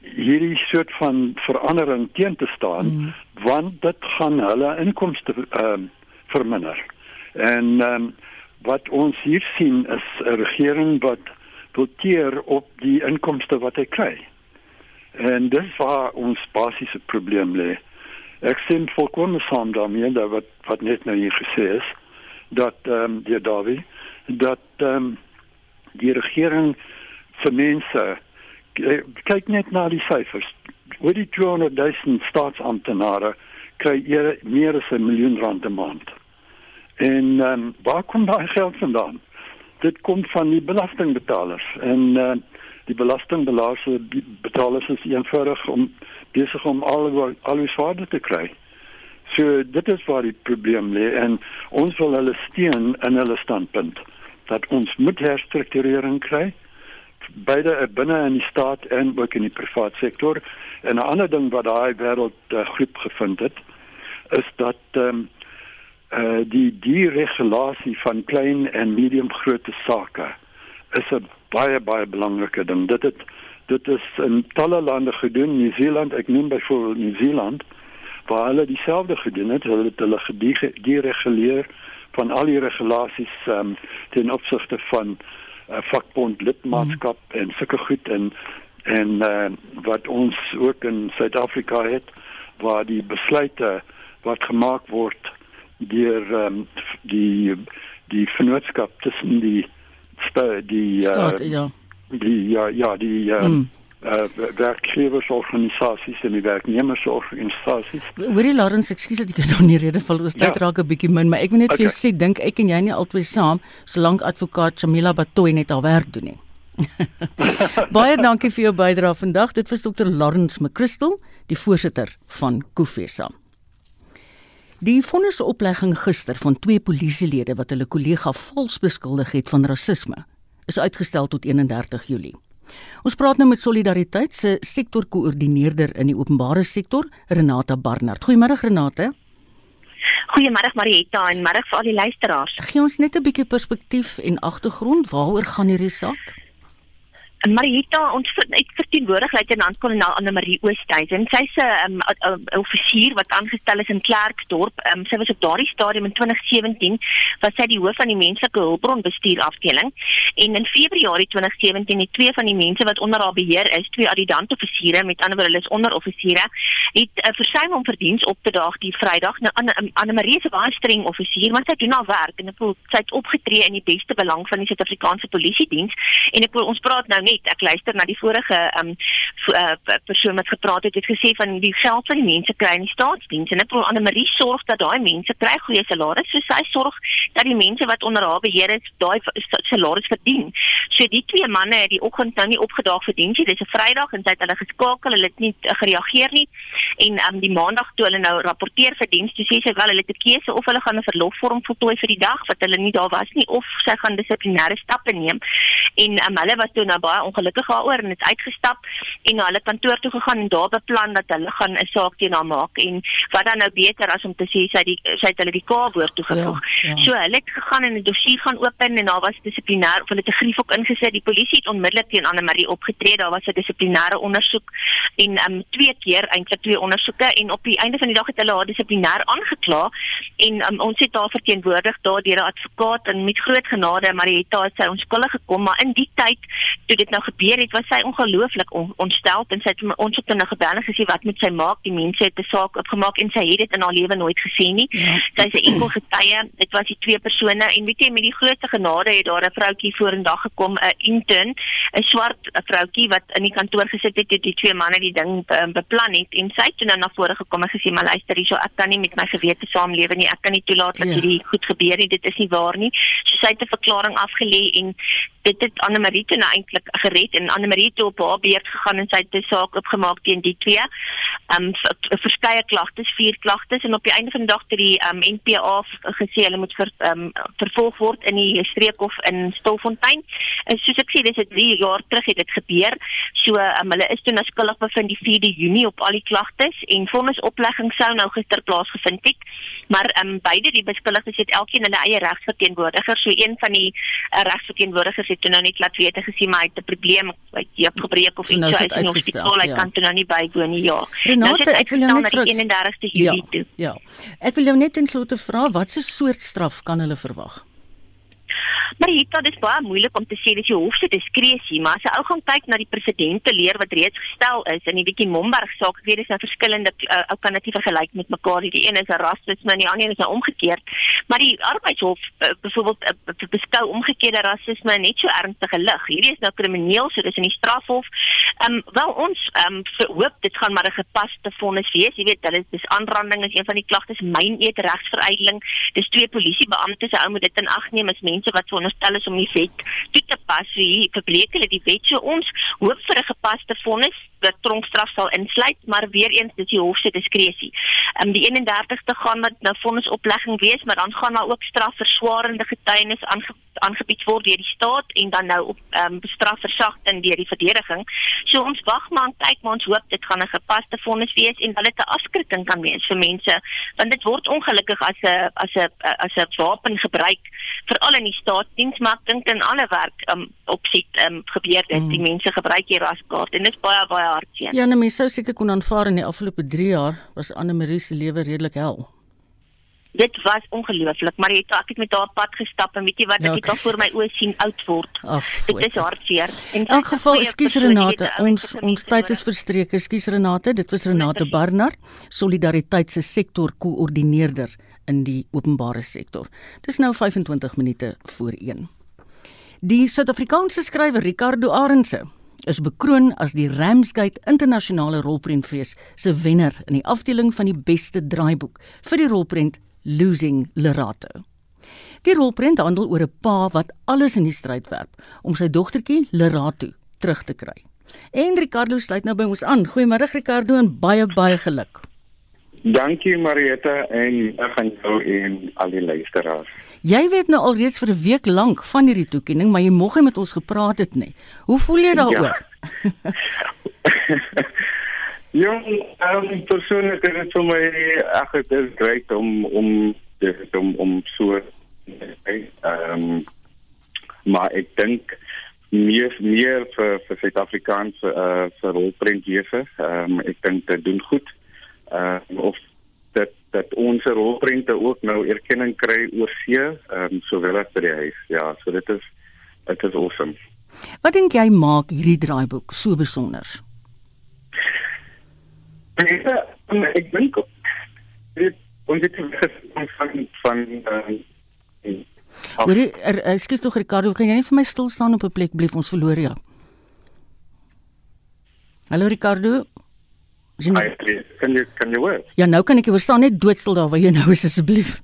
Speaker 7: hierdie soort van verandering teen te staan mm. want dit gaan hulle inkomste um, verminder. En um, wat ons hier sien is 'n regering wat doteer op die inkomste wat hy kry. En dis waar ons basiese probleem lê. Ek sien volkomme saam daarmee dat wat wat net nou hier gesê is dat ehm um, die Dawie dat ehm um, die regering vir mense eh, kyk net na die syfers. Oor die 200 000 staatsamptenare kry meer as 'n miljoen rand 'n maand. En ehm um, waar kom daai geld vandaan? Dit kom van die belastingbetalers en eh uh, die belastingbetalers betalers is eenvoudig om besig om al alles waarde te kry. So dit is waar die probleem lê en ons wil hulle steun in hulle standpunt dat ons moet herstrukturering kry beide binne in die staat en ook in die private sektor. En 'n ander ding wat daai wêreld uh, groep gevind het is dat ehm um, uh die die regulasie van klein en medium grootte sake is 'n baie baie belangrike ding. Dit het dit is in talle lande gedoen, New Zealand, ek noem byvoorbeeld New Zealand waar hulle dieselfde gedoen het, hulle het hulle gedireguleer van al die regulasies um, ten opsigte van uh, vakbond lidmaatskap mm. en sulke goed en en uh, wat ons ook in Suid-Afrika het waar die besluite wat gemaak word deur um, die die vennootskap tussen die die uh, Staat, ja. die ja ja die uh, mm uh, werkgewersorganisasies en die werknemersorganisasies.
Speaker 2: Hoorie Lawrence, ekskuus dat ek nou nie rede val oor tyd ja. raak 'n bietjie min, maar ek wil net okay. vir jou sê dink ek en jy nie albei saam solank advokaat Shamila Batoy net haar werk doen nie. <laughs> Baie dankie vir jou bydrae vandag. Dit was Dr. Lawrence McChrystal, die voorsitter van Kufesa. Die vonnisoplegging gister van twee polisielede wat hulle kollega vals beskuldig het van rasisme is uitgestel tot 31 Julie. Ons praat nou met Solidariteit se sektorkoördineerder in die openbare sektor, Renata Barnard. Goeiemôre Renata.
Speaker 8: Goeiemôre Marietta en môre vir al die luisteraars.
Speaker 2: Gee ons net 'n bietjie perspektief en agtergrond waaroor gaan hierdie saak?
Speaker 8: Marita ons ek verteenwoordig luitenant-kolonel Anne Marie Oosthuizen. Sy's 'n um, offisier wat aangestel is in Klerksdorp. Um, sy was op daardie stadium in 2017 was sy die hoof van die menslike hulpbron bestuur afdeling En in Februarie 2017 het twee van die mense wat onder haar beheer is, twee adjutant-offisiere, met ander woorde hulle is onderoffisiere, het uh, versuim om vir diens op te daag die Vrydag. Nou Anne Anne Marie se baie streng offisier, maar sy doen haar werk en ek voel sy het opgetree in die beste belang van die Suid-Afrikaanse polisie diens. En ek wil ons praat nou net, ek luister na die vorige um uh, persoon wat gepraat het, het gesê van die geld wat die mense kry in die staatsdiens en ek wil Anne Marie sorg dat daai mense kry goeie salarisse, so sy sorg dat die mense wat onder haar beheer is, daai salarisse verdien. So die twee manne het die oggend nou nie opgedaag vir diens nie. Dis 'n Vrydag en sy het hulle geskakel, hulle het nie uh, gereageer nie. En um die maandag toe hulle nou rapporteer vir diens, toe sê sy wel hulle het 'n keuse of hulle gaan 'n verlofvorm voltooi vir die dag wat hulle nie daar was nie of sy gaan dissiplinêre stappe neem. En um, hulle was toe nou baie ongelukkig daaroor en het uitgestap en na hulle kantoor toe gegaan en daar beplan dat hulle gaan 'n saak teen haar maak en wat dan nou beter as om te sê sy die sy het hulle die K-woord toegevoeg. Ja, ja. So hulle het gegaan en 'n dossier gaan open en daar was dissiplinêr of hulle het 'n griefhok ingesit. Die polisie het onmiddellik teen Anne Marie opgetree. Daar was 'n dissiplinêre ondersoek en um twee keer eintlik twee ondersoeke en op die einde van die dag het hulle haar dissiplinêr aangekla en um, ons het haar verteenwoordig daar deur 'n advokaat en met groot genade Marietta het sy onskuldig gekom maar in die tyd toe dit nou gebeur het was sy ongelooflik on ontstel en sy het ons het nou gebel en gesê wat moet sy maak? Die mense het 'n saak opgemaak en sy het dit in haar lewe nooit gesien nie. Ja. sy is 'n enkel getuie. Dit was die twee persone. En weet jy met die grootste genade het daar 'n vroutjie vorendag gekom 'n intern 'n swart vroutjie wat in die kantoor gesit het toe die twee manne die ding um, beplan het. En sy het nou na vore gekom en gesê maar luister hierso ek kan nie met my gewete saamlewe nie. Ek kan nie toelaat dat ja. hierdie goed gebeur nie. Dit is nie waar nie. So sy het 'n verklaring afgelê en dit het Anne Marie toe nou eintlik gered en Anne Marie toe op haar beurt gegaan en sy het 'n saak opgemaak teen die twee. Um verskeie klagtes, vier klagtes en op die einde van die dag het die um NPA gesê hulle moet ver, um vervolg word in die streekhof in Stilfontein. En soos ek sê, dis 3 jaar terug het dit gebeur. So um hulle is toe nou skuldig bevind die 4de Junie op al die klagtes en vonnisoplegging sou nou gister plaasgevind het. Maar um beide die beskuldigdes het elkeen hulle eie regsverteenwoordiger. So een van die uh, regsverteenwoordigers het toe nou net laat weet gesien maar hy het 'n probleem, hy het gebreek of iets
Speaker 2: nou
Speaker 8: so uit in hospitaal, hy ja. kan toe nou nie bywoon nie. Ja.
Speaker 2: Renate, nou ek wil jou net
Speaker 8: vir 31ste Julie
Speaker 2: ja, toe. Ja. Ek wil jou net ten slotte vra wat se soort straf kan hulle verwag?
Speaker 8: Maar hier tot is baie moeilik om te sê dis die hof se diskresie, maar as jy ou gaan kyk na die presedente leer wat reeds gestel is in die bietjie Momberg saak, weet is 'n verskillende uh, ou kan dit vergelyk met mekaar. Die een is 'n rasisme en die ander is nou omgekeerd. Maar die arbeidshof uh, byvoorbeeld uh, beskou omgekeerde rasisme net so ernstige lig. Hierdie is nou krimineel, so dis in die strafhof. Ehm um, wel ons ehm um, hoop dit gaan maar 'n gepaste vonnis wees. Jy weet, hulle dis aanranding is een van die klagtes, myn eet regsveruideling. Dis twee polisiebeamptes, ou moet dit in ag neem as mense wat veronderstel is om die wet toe te pas. So hier verbreek hulle die wet. So ons hoop vir 'n gepaste vonnis wat tronkstraf sal insluit, maar weer eens dis die hof se diskresie. Ehm um, die 31ste gaan met nou vonnisoplegging wees, maar dan gaan daar ook strafverswarende getuienis aange aangebied word deur die staat en dan nou op ehm um, bestraf versagting deur die verdediging. So ons wag maar en kyk maar ons hoop dit gaan 'n gepaste vonnis wees en dat dit 'n afskrikking kan wees vir mense, want dit word ongelukkig as 'n as 'n as 'n wapen gebruik veral in die staatsdiens maar ek dink in alle werk um, opsit um, gebeur dit mm. die mense gebruik hier raskaart en dit is baie baie hartseer.
Speaker 2: Ja, nou mense sou seker kon aanvaar in die afgelope 3 jaar was Anne Marie se lewe redelik hel
Speaker 8: dit was ongelooflik maar het, ek het met haar pad gestap en weet jy wat ek ja, het al voor my oë sien oud word. Ach, dit is hartseer.
Speaker 2: In elk geval ekskuus Renate. ons ons tyd is verstreek ekskuus Renate dit was Renate Barnard solidariteit se sektor koördineerder in die openbare sektor. Dis nou 25 minute voor 1 die suid-Afrikaanse skrywer Ricardo Arendse is bekroon as die Ramsgate Internasionale Rolprentfees se wenner in die afdeling van die beste draaiboek vir die rolprent Losing Lerato. Die rolprent handel oor 'n pa wat alles in die stryd werp om sy dogtertjie Lerato terug te kry. En Ricardo sluit nou by ons aan. Goeiemôre Ricardo en baie baie geluk.
Speaker 9: Dankie Marietta en ek gaan jou en al die luisteraars.
Speaker 2: Jy weet nou alreeds vir 'n week lank van hierdie toekenning, maar jy moeg nie met ons gepraat het nie. Hoe voel jy daaroor? Ja. <laughs> <laughs>
Speaker 9: Jong, um, persoonlik is dit vir my ag dit is grait om om dit om om so ehm um, maar ek dink meer meer vir vir Suid-Afrikaanse uh vir rolprentjiese. Ehm um, ek dink dit doen goed. Uh of dat dat ons rolprente ook nou erkenning kry oor see, ehm um, sowel as by die huis. Ja, so dit is dit is awesome.
Speaker 2: Wat dink jy maak hierdie draaiboek so besonder?
Speaker 9: Ja, ek dink dit ons het van van van uh,
Speaker 2: Hoor er, ekskuus tog Ricardo, kan jy net vir my stil staan op 'n plek blief ons verloor jou. Hallo Ricardo.
Speaker 9: Jy? Kan jy kan jy hoor?
Speaker 2: Ja, nou kan ek jou verstaan net doodstil daar waar jy nou is asseblief.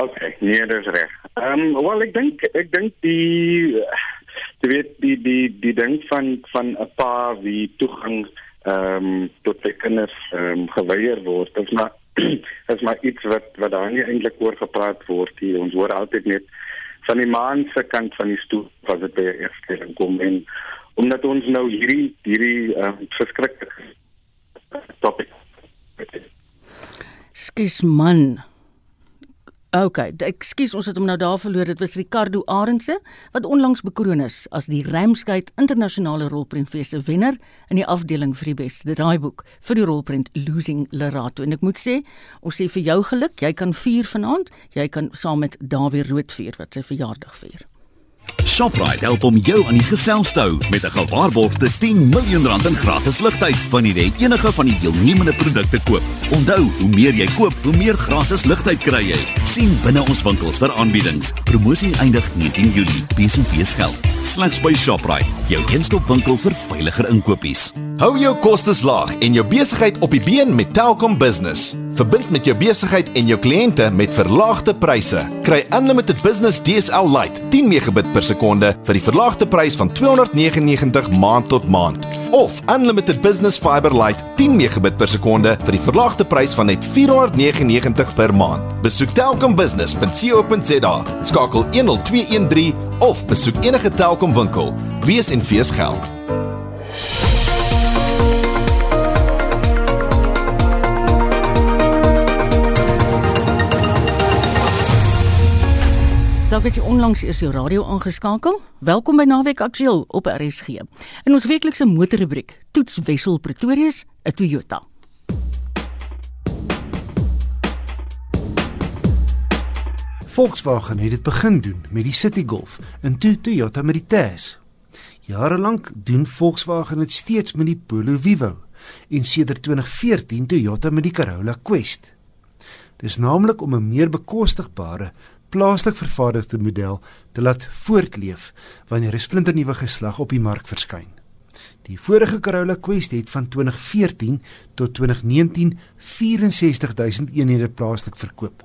Speaker 9: OK, nee, dis reg. Ehm um, wel ek dink ek dink die jy weet die die die ding van van 'n paar wie toegang ehm um, tot sy kinders ehm um, geweier word. Is maar <clears throat> is maar iets wat wat daar nie eintlik oor gepraat word nie. Ons hoor altyd net van die maan se kant van die stoel as dit by 'n eersteling kom en omdat ons nou hierdie hierdie ehm um, verskriklike topic.
Speaker 2: Skus man. OK, ekskuus ons het hom nou daar verloor. Dit was Ricardo Arendse wat onlangs bekroon is as die Ramsgate Internasionale Rolprentfees se wenner in die afdeling vir die beste draaiboek vir die rolprent Losing Lerato. En ek moet sê, ons sê vir jou geluk, jy kan vier vanaand, jy kan saam met Dawie Rood vier wat sy verjaardag vier.
Speaker 10: Shoprite help om jou aan die gesels te hou met 'n gewaarborgde 10 miljoen rand in gratis lugtyd wanneer jy enige van die deelnemende produkte koop. Onthou, hoe meer jy koop, hoe meer gratis lugtyd kry jy. Sien binne ons winkels vir aanbiedings. Promosie eindig 19 Julie. Besenfees geld. Slegs by Shoprite, jou eenstop winkel vir veiliger inkopies.
Speaker 11: Hou jou kostes laag en jou besigheid op die been met Telkom Business. Verbind met jou besigheid en jou kliënte met verlaagde pryse. Kry unlimited business DSL Lite 10 megabit per sekonde vir die verlaagde prys van 299 maand tot maand. Of unlimited business fiber Lite 10 megabit per sekonde vir die verlaagde prys van net 499 per maand. Besoek telkombusiness.co.za, skakel 10213 of besoek enige Telkom winkel. Wees en fees geld.
Speaker 2: Dalk het jy onlangs eers jou radio aangeskakel. Welkom by Naweek Aktueel op RSG. In ons weeklikse motorrubriek toets Wessel Pretorius 'n Toyota.
Speaker 12: Volkswagen het dit begin doen met die City Golf en toe Toyota met die Tazz. Jare lank doen Volkswagen dit steeds met die Polo Vivo en sedert 2014 Toyota met die Corolla Quest. Dis naamlik om 'n meer bekostigbare plaaslik vervaardigde model te laat voortleef wanneer 'n splinternuwe geslag op die mark verskyn. Die vorige Corolla Quest het van 2014 tot 2019 64000 eenhede plaaslik verkoop.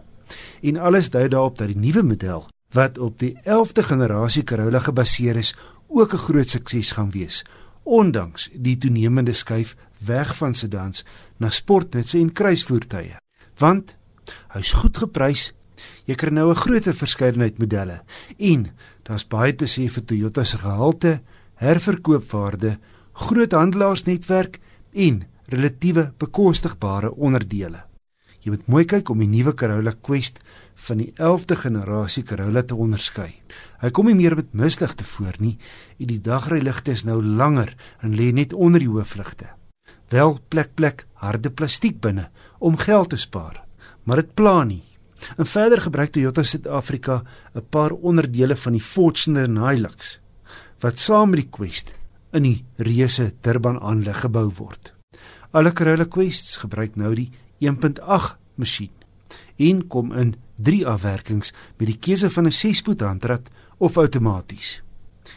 Speaker 12: En alles dui daarop dat die nuwe model wat op die 11de generasie Corolla gebaseer is, ook 'n groot sukses gaan wees, ondanks die toenemende skuif weg van sedans na sportnuts en kruisvoertuie. Want hy's goed geprys Jy kry nou 'n groter verskeidenheid modelle en daar's baie te sê vir Toyota se gehalte, herverkoopwaarde, groot handelaarsnetwerk en relatiewe bekostigbare onderdele. Jy moet mooi kyk om die nuwe Corolla Quest van die 11de generasie Corolla te onderskei. Hy kom nie meer met misligte voor nie en die dagryligte is nou langer en lê net onder die hoofligte. Wel plek plek harde plastiek binne om geld te spaar, maar dit pla nie. En verder gebruik Toyota Suid-Afrika 'n paar onderdele van die Fortuner en Hilux wat saam met die Quest in die reuse Durban aanleg gebou word. Alle Corolla Quests gebruik nou die 1.8 masjien en kom in 3 afwerkings met die keuse van 'n 6-spoed handrat of outomaties.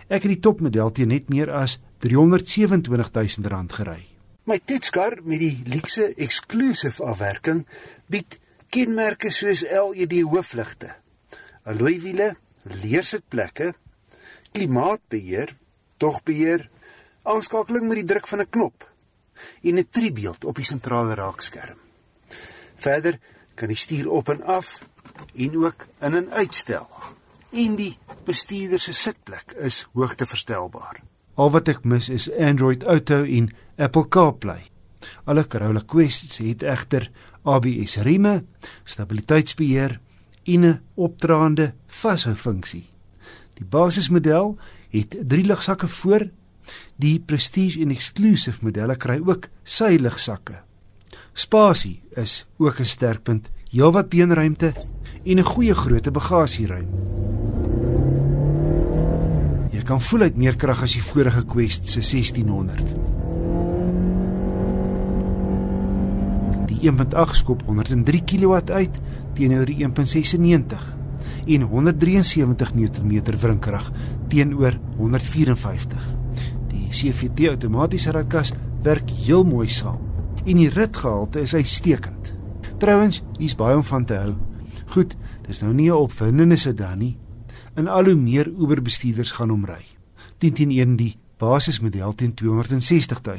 Speaker 12: Ek het die topmodel teen net meer as 327 000 rand gery. My toetskar met die luxe exclusive afwerking bied kenmerke soos LED hoofligte, alloy wiele, leersitplekke, klimaatbeheer, togbeheer, aanskakeling met die druk van 'n knop en 'n tribeeld op die sentrale raakskerm. Verder kan die stuur op en af en ook in en uitstel. En die bestuurder se sitplek is hoogteverstelbaar. Al wat ek mis is Android Auto en Apple CarPlay. Alle Corolla Quests het egter ABS rieme, stabiliteitsbeheer en 'n opdraande vashou funksie. Die basismodel het 3 lugsakke voor. Die Prestige en Exclusive modelle kry ook sy lugsakke. Spasie is ook 'n sterkpunt, heelwat beenruimte en 'n goeie grootte bagasieruim. Jy kan voel uit meer krag as die vorige Quest se 1600. Die 1.8 skop 103 kW uit teenoor die 1.96 en 173 Nm wrinkrag teenoor 154. Die CVT outomatiese ratkas werk heel mooi saam en die ritgehalte is uitstekend. Trouwens, hier's baie om van te hou. Goed, dis nou nie 'n opwindende sedan nie. En al hoe meer Uber bestuurders gaan hom ry. 10 teen 1 die basismodel teen 260 000.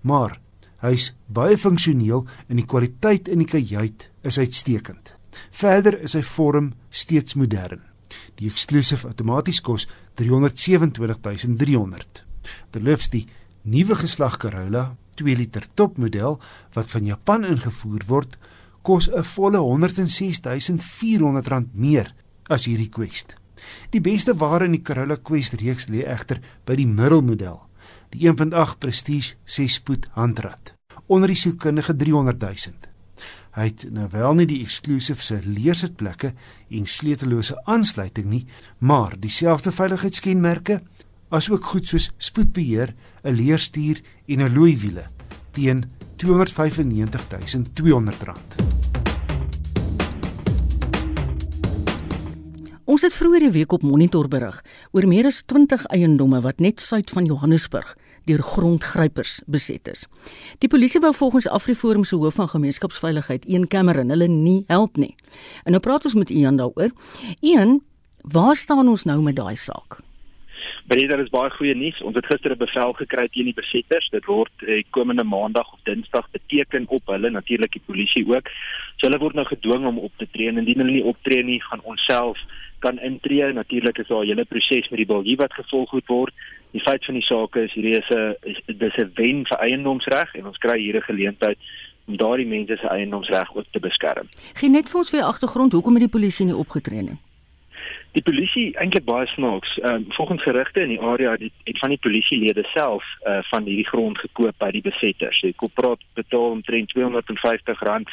Speaker 12: Maar hy's baie funksioneel en die kwaliteit in die kajuit is uitstekend. Verder is sy vorm steeds modern. Die eksklusief outomaties kos 327300. Terloops die nuwe geslag Corolla 2 liter topmodel wat van Japan ingevoer word, kos 'n volle 106400 rand meer as hierdie Quest. Die beste ware in die Corolla Quest reeks lê egter by die middelmodel, die 1.8 Prestige 6-spoed handrat, onder die sielkundige 300 000. Hy het nou wel nie die eksklusief se leersitplekke en sleutellose aansluiting nie, maar dieselfde veiligheidskenmerke asook goed soos spoedbeheer, 'n leerstuur en 'n looiwiele teen R295.200.
Speaker 2: Ons het vroeër die week op Monitor berig oor meer as 20 eiendomme wat net suid van Johannesburg deur grondgrypers beset is. Die polisie wou volgens Afriforum se hoof van gemeenskapsveiligheid, Een Cameron, hulle nie help nie. En nou praat ons met Ian daaroor. Ian, waar staan ons nou met daai saak?
Speaker 6: Baie daar is baie goeie nuus. Ons het gister 'n bevel gekry teen die besetters. Dit word eh, komende maandag of dinsdag beteken op hulle, natuurlik die polisie ook. So hulle word nou gedwing om op te tree en indien hulle nie optree nie, gaan ons self kan intree. Natuurlik is daar 'n hele proses met die bilgie wat gevolg moet word. Die feit van die saak is hierdie is 'n dis 'n wen vir eiendomsreg en ons kry hier 'n geleentheid om daardie mense se eiendomsreg ook te beskerm.
Speaker 2: Geen net vir ons weer agtergrond hoekom het die polisie nie opgetree nie?
Speaker 6: Die polisie eintlik baie snaaks. Ehm uh, volgens gerugte in die area het, het van die polisielede self uh, van hierdie grond gekoop by die besetters. Die koöperaat betaal omtrent R250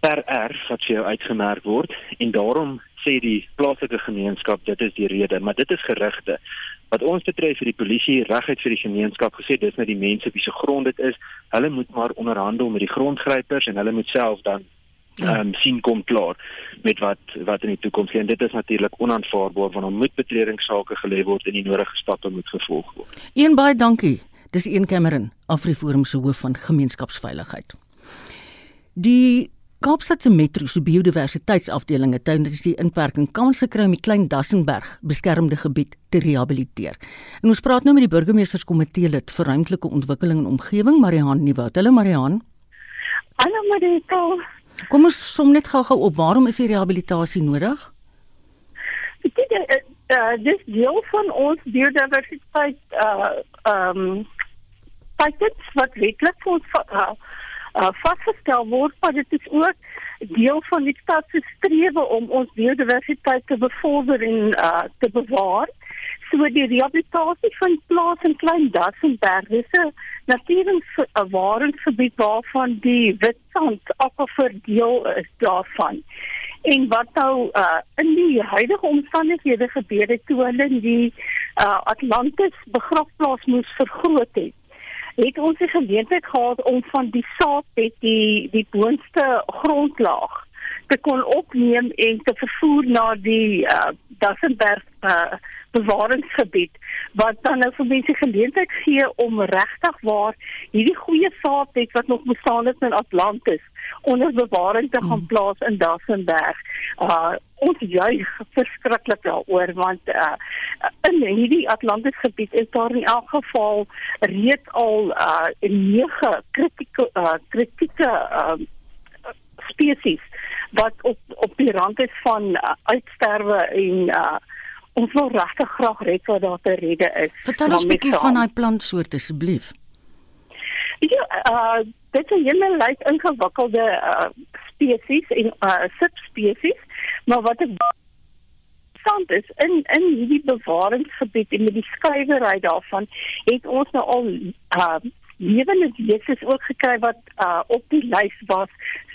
Speaker 6: per erf wat vir jou uitgemerk word en daarom sê die plaaslike gemeenskap dit is die rede, maar dit is gerugte. Wat ons betref vir die polisie reguit vir die gemeenskap gesê dis net die mense wie se grond dit is, hulle moet maar onderhandel met die grondgrypers en hulle moet self dan Ja. ehm um, sien kom klaar met wat wat in die toekoms lê en dit is natuurlik onaanvaarbaar want dan moet betredingssake gelê word en die nodige stappe moet gevolg word.
Speaker 2: Een baie dankie. Dis een Cameron, Afriforum se hoof van gemeenskapsveiligheid. Die Kaapstad se Metro se biodiversiteitsafdelinge tydens die inperking kans gekry om die Klein Dassenberg beskermde gebied te rehabiliteer. En ons praat nou met die burgemeesterskomitee lid vir ruimtelike ontwikkeling en omgewing, Marihan Nieuwoud. Hallo Marihan.
Speaker 13: Hallo Marita.
Speaker 2: Kom ons som net gou-gou op waarom is die rehabilitasie nodig?
Speaker 13: Dit is uh, uh, dis deel van ons biodiversiteit uh ehm um, pakket wat wetlik vir ons uh, uh vasgestel word, maar dit is ook deel van die stad se strewe om ons biodiversiteit te bevorder en uh te bewaar. So die rehabilitasie van plaas en klein Dassenberg is 'n natuurensbewaringsgebied waarvan die Witstrand aquifer deel is daarvan. En wat nou uh, in die huidige omstandighede gebeur het toe hulle die uh, Atlantis begrafplaas moes vergroot het, het ons die geleentheid gehad om van die saadbed die die boonste grondlaag te kon opneem en te vervoer na die uh, Dassenberg uh, bewaringsgebied wat dan nou vir mense geleentheid gee om regtig waar hierdie goeie saad het wat nog bestaan het in Atlantis onder bewaring te gaan hmm. plaas in Dassenberg. Uh ons juig verskriklik daaroor want uh in hierdie Atlantis gebied is daar in elk geval reeds al uh nege kritieke uh kritieke uh spesies wat op op die rand is van uh, uitsterwe en uh ons wil regtig graag red wat daar te redde is.
Speaker 2: Vertel ons 'n bietjie van daai plantsoort asseblief.
Speaker 13: Ja, uh dit is 'n hele lys ingewikkelde uh spesies en uh subspesies, maar wat ek interessant is in in hierdie bewaringsgebied en met die skuiwery daarvan het ons nou al uh lewende wesens ook gekry wat uh op die lys was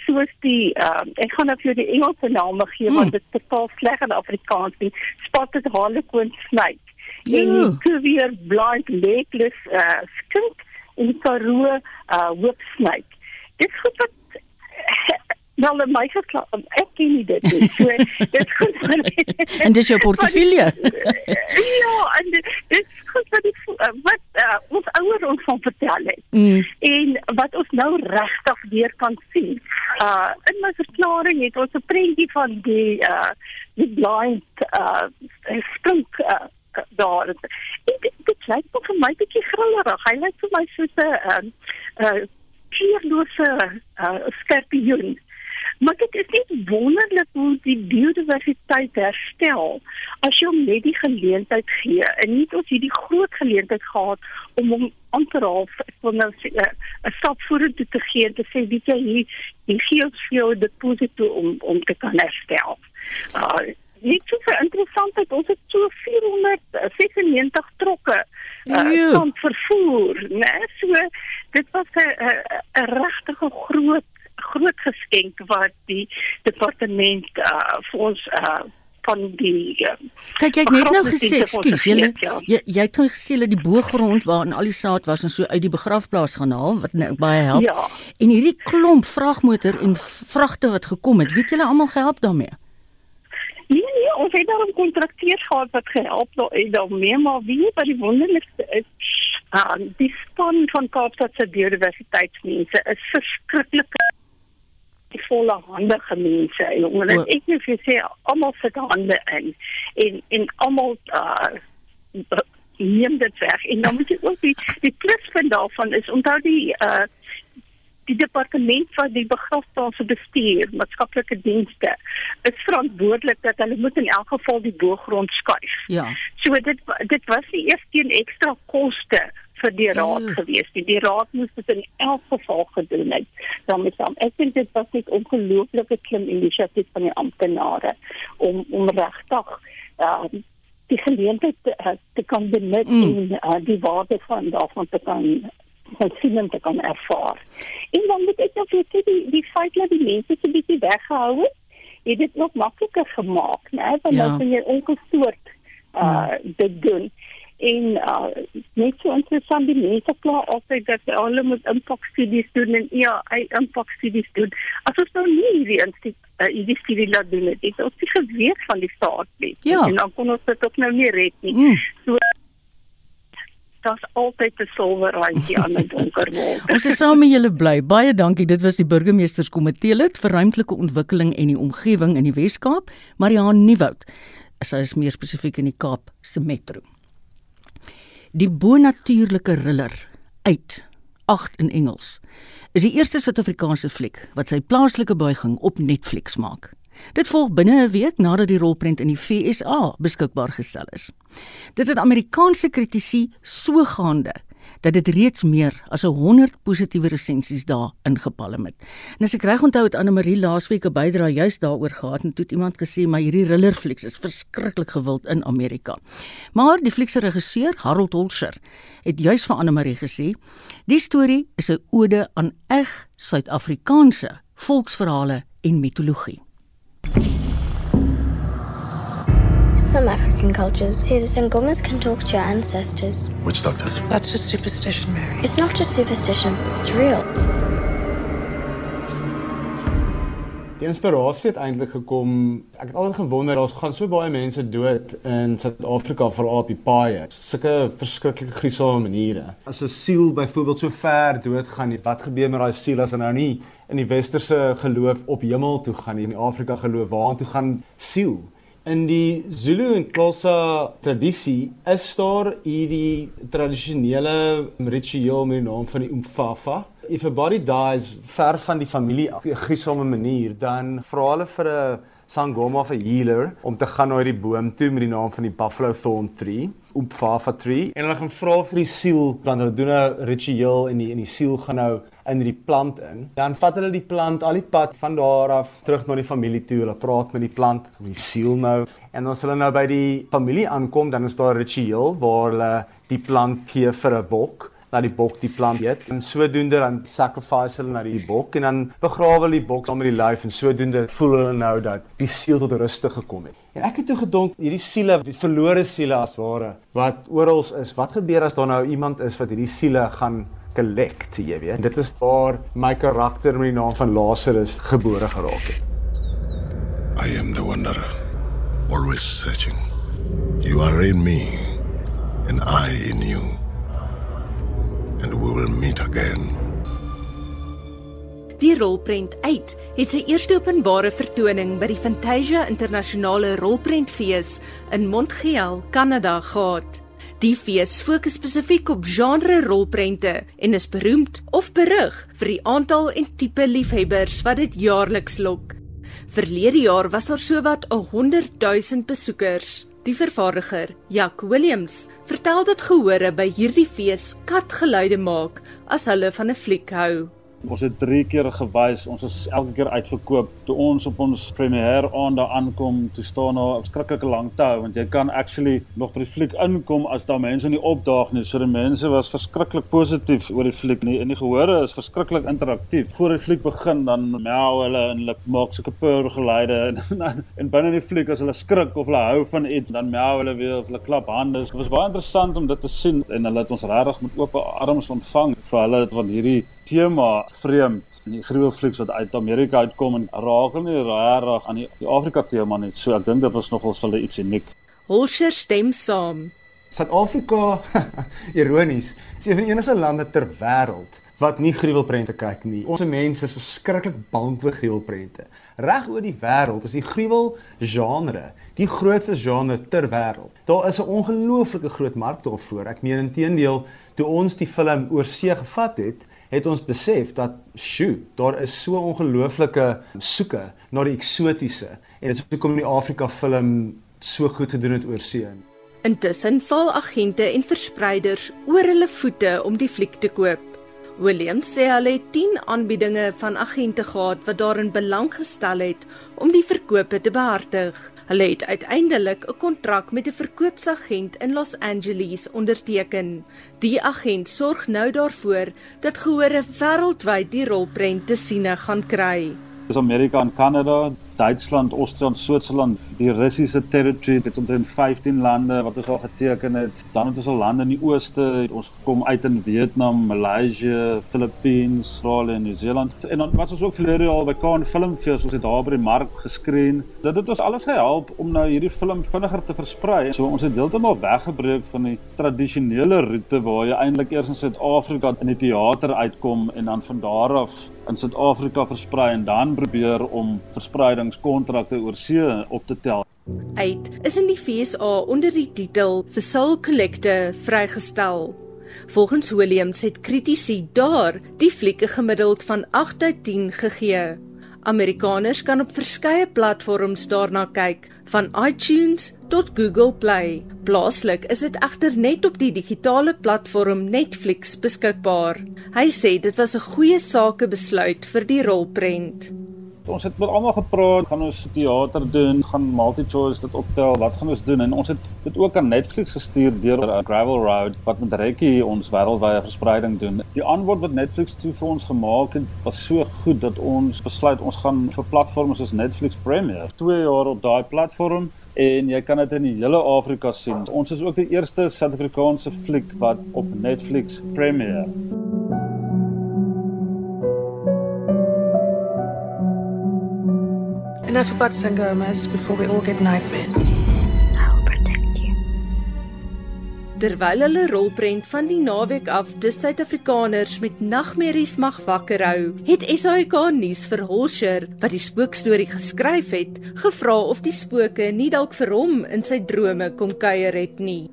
Speaker 13: soos die uh, ek gaan nou vir die Engelse name gee hmm. want dit is totaal sleg in Afrikaans nie spotted harlequin snake en die Cuvier blind legless uh, skink en Karoo uh, hoopsnyk. Dit goed wat wel in my geslag ek ken nie dit nie. So <laughs> dit goed van
Speaker 2: En dis jou portefeulje. <laughs>
Speaker 13: ja, en dit dit is goed wat die, wat uh, ons ouers ons van vertel het.
Speaker 2: Mm.
Speaker 13: En wat ons nou regtig weer kan sien. Uh in my verklaring het ons 'n prentjie van die uh die blind uh spink uh daar. En dit, dit lyk nog vir my bietjie grillerig. Hy lyk vir my soos 'n uh, uh kleurlose uh skorpioen. Maar dit is net wonderlik hoe die biodiversiteit herstel as jy hom net die geleentheid gee en nie ons hierdie groot geleentheid gehad om hom amper half van nou 'n stap vorentoe te gee en te sê weet jy hier hier gee ons vir jou die positief om om te kan herstel. Uh Dit is so interessant dat ons het so 496 trokke uh, van vervoer, né? So dit was 'n regtige groot groot geskenk wat die departement uh, vir ons uh, van die uh,
Speaker 2: Kyk jy het net nou gesê ekskuus jy jy jy het gesê dat die boogrond waarin al die saad was en so uit die begrafplaas gaan haal wat nou baie help.
Speaker 13: Ja.
Speaker 2: En hierdie klomp vragmotor en vragte wat gekom het, weet julle almal gehelp daarmee?
Speaker 13: Nee nee, ons het daar 'n kontrakteur gehad wat gehelp het daarmee, maar wie wat die wonderlikste is, uh, die span van Kaapstad se biodiversiteitsmense is verskriklik die volle handige mense en omdat oh. ek net vir sê almal sit hande in en en almal uh neem dit weg en dan moet jy ook die die pluspunt daarvan is onthou die uh die departement van die begrafplaas bestuur maatskaplike dienste is verantwoordelik dat hulle moet in elk geval die boogrond skuif.
Speaker 2: Ja.
Speaker 13: So dit dit was nie eers teen ekstra koste vir die raad mm. gewees. Die, die raad moes dit in elk geval gedoen het. Met hom. Ek dink dit was 'n ongelooflike klim inisiatief van die amptenare om om regtig uh, die geleentheid te, uh, te kan benut mm. en uh, die waarde van daarvan te kan sien te kan ervaar. En dan moet ek nog sê die die feit dat die mense so bietjie weggehou het, het dit nog makliker gemaak, né? Want ja. dan kan jy ongestoord uh mm. dit doen en uh, net so interessant die mense kla altyd dat hulle moet impakstudies doen en ja, hy impakstudies doen. As ons nou nie hierdie instituut uh, hierdie studie laat doen het, het ons nie geweet van die staat nie.
Speaker 2: Ja.
Speaker 13: En dan kon ons dit ook nou nie red nie. Mm. So das altyd te silwer randjie aan 'n donker wolk. <laughs>
Speaker 2: Ons is saam met julle bly. Baie dankie. Dit was die burgemeesterskomitee lid vir ruimtelike ontwikkeling en die omgewing in die Wes-Kaap, Mariaan Nieuwoud. Sy is meer spesifiek in die Kaap se metro. Die bonatuurlike riller uit 8 in Engels is die eerste Suid-Afrikaanse fliek wat sy plaaslike buiging op Netflix maak. Dit volg binne 'n week nadat die rolprent in die FSA beskikbaar gestel is. Dit het Amerikaanse kritici so gaande dat dit reeds meer as 100 positiewe resensies daar ingepalm het. En as ek reg onthou het Anne Marie laasweek 'n bydrae juist daaroor gehad en toe het iemand gesê maar hierdie thriller flieks is verskriklik gewild in Amerika. Maar die flieks se regisseur, Harold Holscher, het juist vir Anne Marie gesê, die storie is 'n ode aan eg Suid-Afrikaanse volksverhale en mitologie.
Speaker 14: Some African cultures say the Sangomas can talk to your ancestors.
Speaker 15: Which doctors?
Speaker 16: That's just superstition, Mary.
Speaker 14: It's not just superstition, it's real.
Speaker 17: Die inspirasie het eintlik gekom. Ek het altyd gewonder, daar's gaan so baie mense dood in Suid-Afrika veral op die paaie. Sulke verskriklike gruisame maniere. As 'n siel byvoorbeeld so ver dood gaan, wat gebeur met daai siel as hy nou nie in die westerse geloof op hemel toe gaan nie, in die Afrika geloof waartoe gaan siel? In die Zulu en Xhosa tradisie is daar hierdie tradisionele ritueel met die naam van die Umfafa. If a body dies ver van die familie op 'n gruisame manier, dan vra hulle vir 'n sangoma of 'n healer om te gaan na hierdie boom toe met die naam van die buffalo thorn tree, Upfafa tree, en hulle gaan vra vir die siel, want hulle doen 'n ritueel en die en die siel gaan nou in die plant in. Dan vat hulle die plant al die pad van daar af terug na die familie toe. Hulle praat met die plant, die siel nou. En as hulle nou by die familie aankom, dan is daar 'n ritueel waar hulle die plant gee vir 'n bok dat die bok die plant eet. En sodoende dan sacrifice hulle na die bok en dan begrawe hulle die bok saam met die lyf en sodoende voel hulle nou dat die siel tot rus gekom het. En ek het toe gedink hierdie siele, verlore siele as ware wat oral is, wat gebeur as daar nou iemand is wat hierdie siele gaan collect, jy weet. Dit is waar my karakter met die naam van Lazarus gebore geraak het.
Speaker 15: I am the wanderer, always searching. You are in me, and I in you. And we will meet again.
Speaker 16: Die rolprent uit het sy eerste openbare vertoning by die Fantasia Internasionale Rolprentfees in Montreal, Kanada gehad. Die fees fokus spesifiek op genre rolprente en is beroemd of berig vir die aantal en tipe liefhebbers wat dit jaarliks lok. Verlede jaar was daar sowat 100 000 besoekers. Die vervaardiger, Jack Williams, vertel dat gehore by hierdie fees katgeluide maak as hulle van 'n fliek hou.
Speaker 3: Ons het 3 keer gewys, ons is elke keer uitverkoop. Toe ons op ons premier aand daar aankom, toe staan daar 'n skrikkelike lang tou want jy kan actually nog by die fliek inkom as daar mense nie opdaag nie. So die mense was verskriklik positief oor die fliek nie. En die gehore is verskriklik interaktief. Voor die fliek begin dan meow hulle en hulle maak sulke purr geluide en <laughs> en binne die fliek as hulle skrik of hulle hou van iets, dan meow hulle weer of hulle klap hande. Dit was baie interessant om dit te sien en hulle het ons regtig met oop arms ontvang vir hulle van hierdie tema vreemd in die gruwelflieks wat uit Amerika uitkom en raak hulle nie regtig aan die, die Afrika tema nie. So ek dink dit was nogals vir hulle iets uniek.
Speaker 16: Holscher stem saam.
Speaker 17: Suid-Afrika <laughs> ironies, is een van die enigste lande ter wêreld wat nie gruwelprente kyk nie. Ons mense is verskriklik bang vir gruwelprente. Reg oor die wêreld is die gruwel genre die grootste genre ter wêreld. Daar is 'n ongelooflike groot mark daarvoor. Ek meen intedeel, toe ons die film oor see gevat het, het ons besef dat sjoe, daar is so ongelooflike soeke na die eksotiese en dit is hoekom die Afrika film so goed gedoen het oor see.
Speaker 16: Intussen val agente en verspreiders oor hulle voete om die fliek te koop. Williams sê hulle het 10 aanbiedinge van agente gehad wat daarin belang gestel het om die verkope te behartig. Hulle het uiteindelik 'n kontrak met 'n verkoopsagent in Los Angeles onderteken. Die agent sorg nou daarvoor dat gehore wêreldwyd die rolprent te siene gaan kry.
Speaker 3: Dis Amerika en Kanada, Duitsland, Austrië, Switserland, die Russiese territory, dit omtrent 15 lande wat ons al geteken het. Dan het ons al lande in die ooste, ons kom uit in Vietnam, Maleisië, Filippine, Australië en Nieu-Seeland. En dan was ons ook verlede jaar by Cannes Film Festival, ons het daar by die mark geskreen. Dit het ons alles gehelp om nou hierdie film vinniger te versprei. So ons het heeltemal weggebreek van die tradisionele roete waar jy eintlik eers in Suid-Afrika in die teater uitkom en dan van daar af in Suid-Afrika versprei en dan probeer om verspreidingskontrakte oor see op te tel.
Speaker 16: Uit is in die FSA onder die titel For Soul Collector vrygestel. Volgens Williams het kritici daar die flieke gemiddeld van 8 uit 10 gegee. Amerikaners kan op verskeie platforms daarna kyk, van iTunes tot Google Play. Plaaslik is dit egter net op die digitale platform Netflix beskikbaar. Hy sê dit was 'n goeie sakebesluit vir die rolprent.
Speaker 3: Ons het met almal gepraat, gaan ons teater doen, gaan multi-choice dit optel, wat gaan ons doen? En ons het dit ook aan Netflix gestuur deur Gravel Road wat met Rekkie ons wêreldwye verspreiding doen. Die antwoord wat Netflix toe vir ons gemaak het, was so goed dat ons besluit ons gaan vir platforms soos Netflix Premiere 2 jaar op daai platform en jy kan dit in die hele Afrika sien. Ons is ook die eerste Suid-Afrikaanse fliek wat op Netflix Premiere.
Speaker 18: Enough about Sangomas before we all get nightmares.
Speaker 16: Terwyl hulle rolprent van die naweek af dis Suid-Afrikaners met nagmerries mag wakker hou, het SAK nuus vir Holscher wat die spookstorie geskryf het, gevra of die spooke nie dalk vir hom in sy drome kom kuier het nie.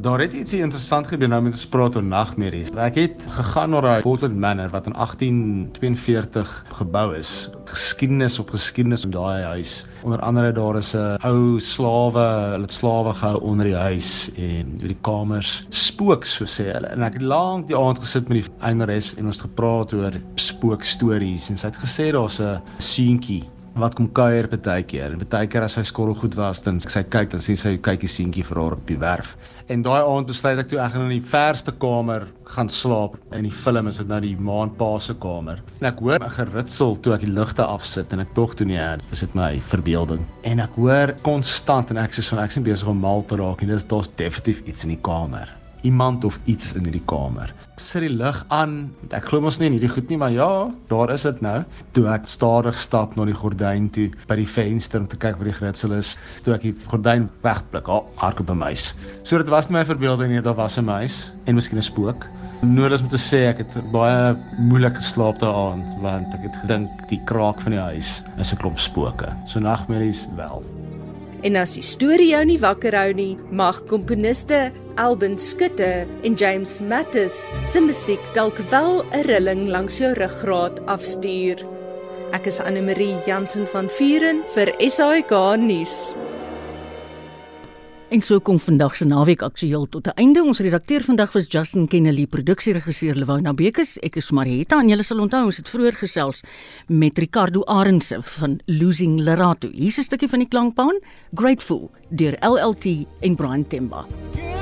Speaker 17: Daar het ietsie interessant gebeur nou met ons praat oor nagmerries. Ek het gegaan na daai Portland Manor wat in 1842 gebou is. Geskiedenis op geskiedenis in daai huis. Onder andere daar is 'n ou slawe, hulle het slawe gehou onder die huis en die kamers spook so sê hulle. En ek het lank die aand gesit met die eienares en ons gepraat oor spookstories en sy het gesê daar's 'n seentjie wat kom kuier baie keer. En baie keer as sy skottel goed was, dan sy kyk en sien sy kykie seentjie vir haar op die werf. En daai aand besluit ek toe ek gaan in die verste kamer gaan slaap. In die film is dit nou die maanpa se kamer. En ek hoor 'n geritsel toe ek die ligte afsit en ek dog toe nee, is dit my verbeelding. En ek hoor konstant en ek sê so ek sien besig om mal te raak en dis daar's definitief iets in die kamer iemand of iets in hierdie kamer. Ek sit die lig aan. Ek glo mos nie in hierdie goed nie, maar ja, daar is dit nou. Toe ek stadig stap na die gordyn toe by die venster om te kyk wat die gritsel is, toe ek die gordyn wegblik, oh, hardop 'n muis. So dit was nie my verbeelding nie, daar was 'n muis en miskien 'n spook. Nodig om te sê ek het baie moeilik geslaap daai aand want ek het gedink die kraak van die huis is 'n klomp spooke. So nagmerries wel.
Speaker 16: En as die storie jou nie wakker hou nie, mag komponiste Alban Skutte en James Mattis se musiek dalk wel 'n rilling langs jou ruggraat afstuur. Ek is Anne Marie Jansen van Vuren vir SAK nuus.
Speaker 19: En so kom vandag se naweek aktueel tot 'n einde. Ons redakteur vandag was Justin Kennedy, produksieregisseur Lewona Bekes. Ek is Marieta en julle sal onthou ons het vroeër gesels met Ricardo Arendse van Losing Lerato. Hier's 'n stukkie van die klankbaan, Grateful deur LLT en Brian Temba. Yeah.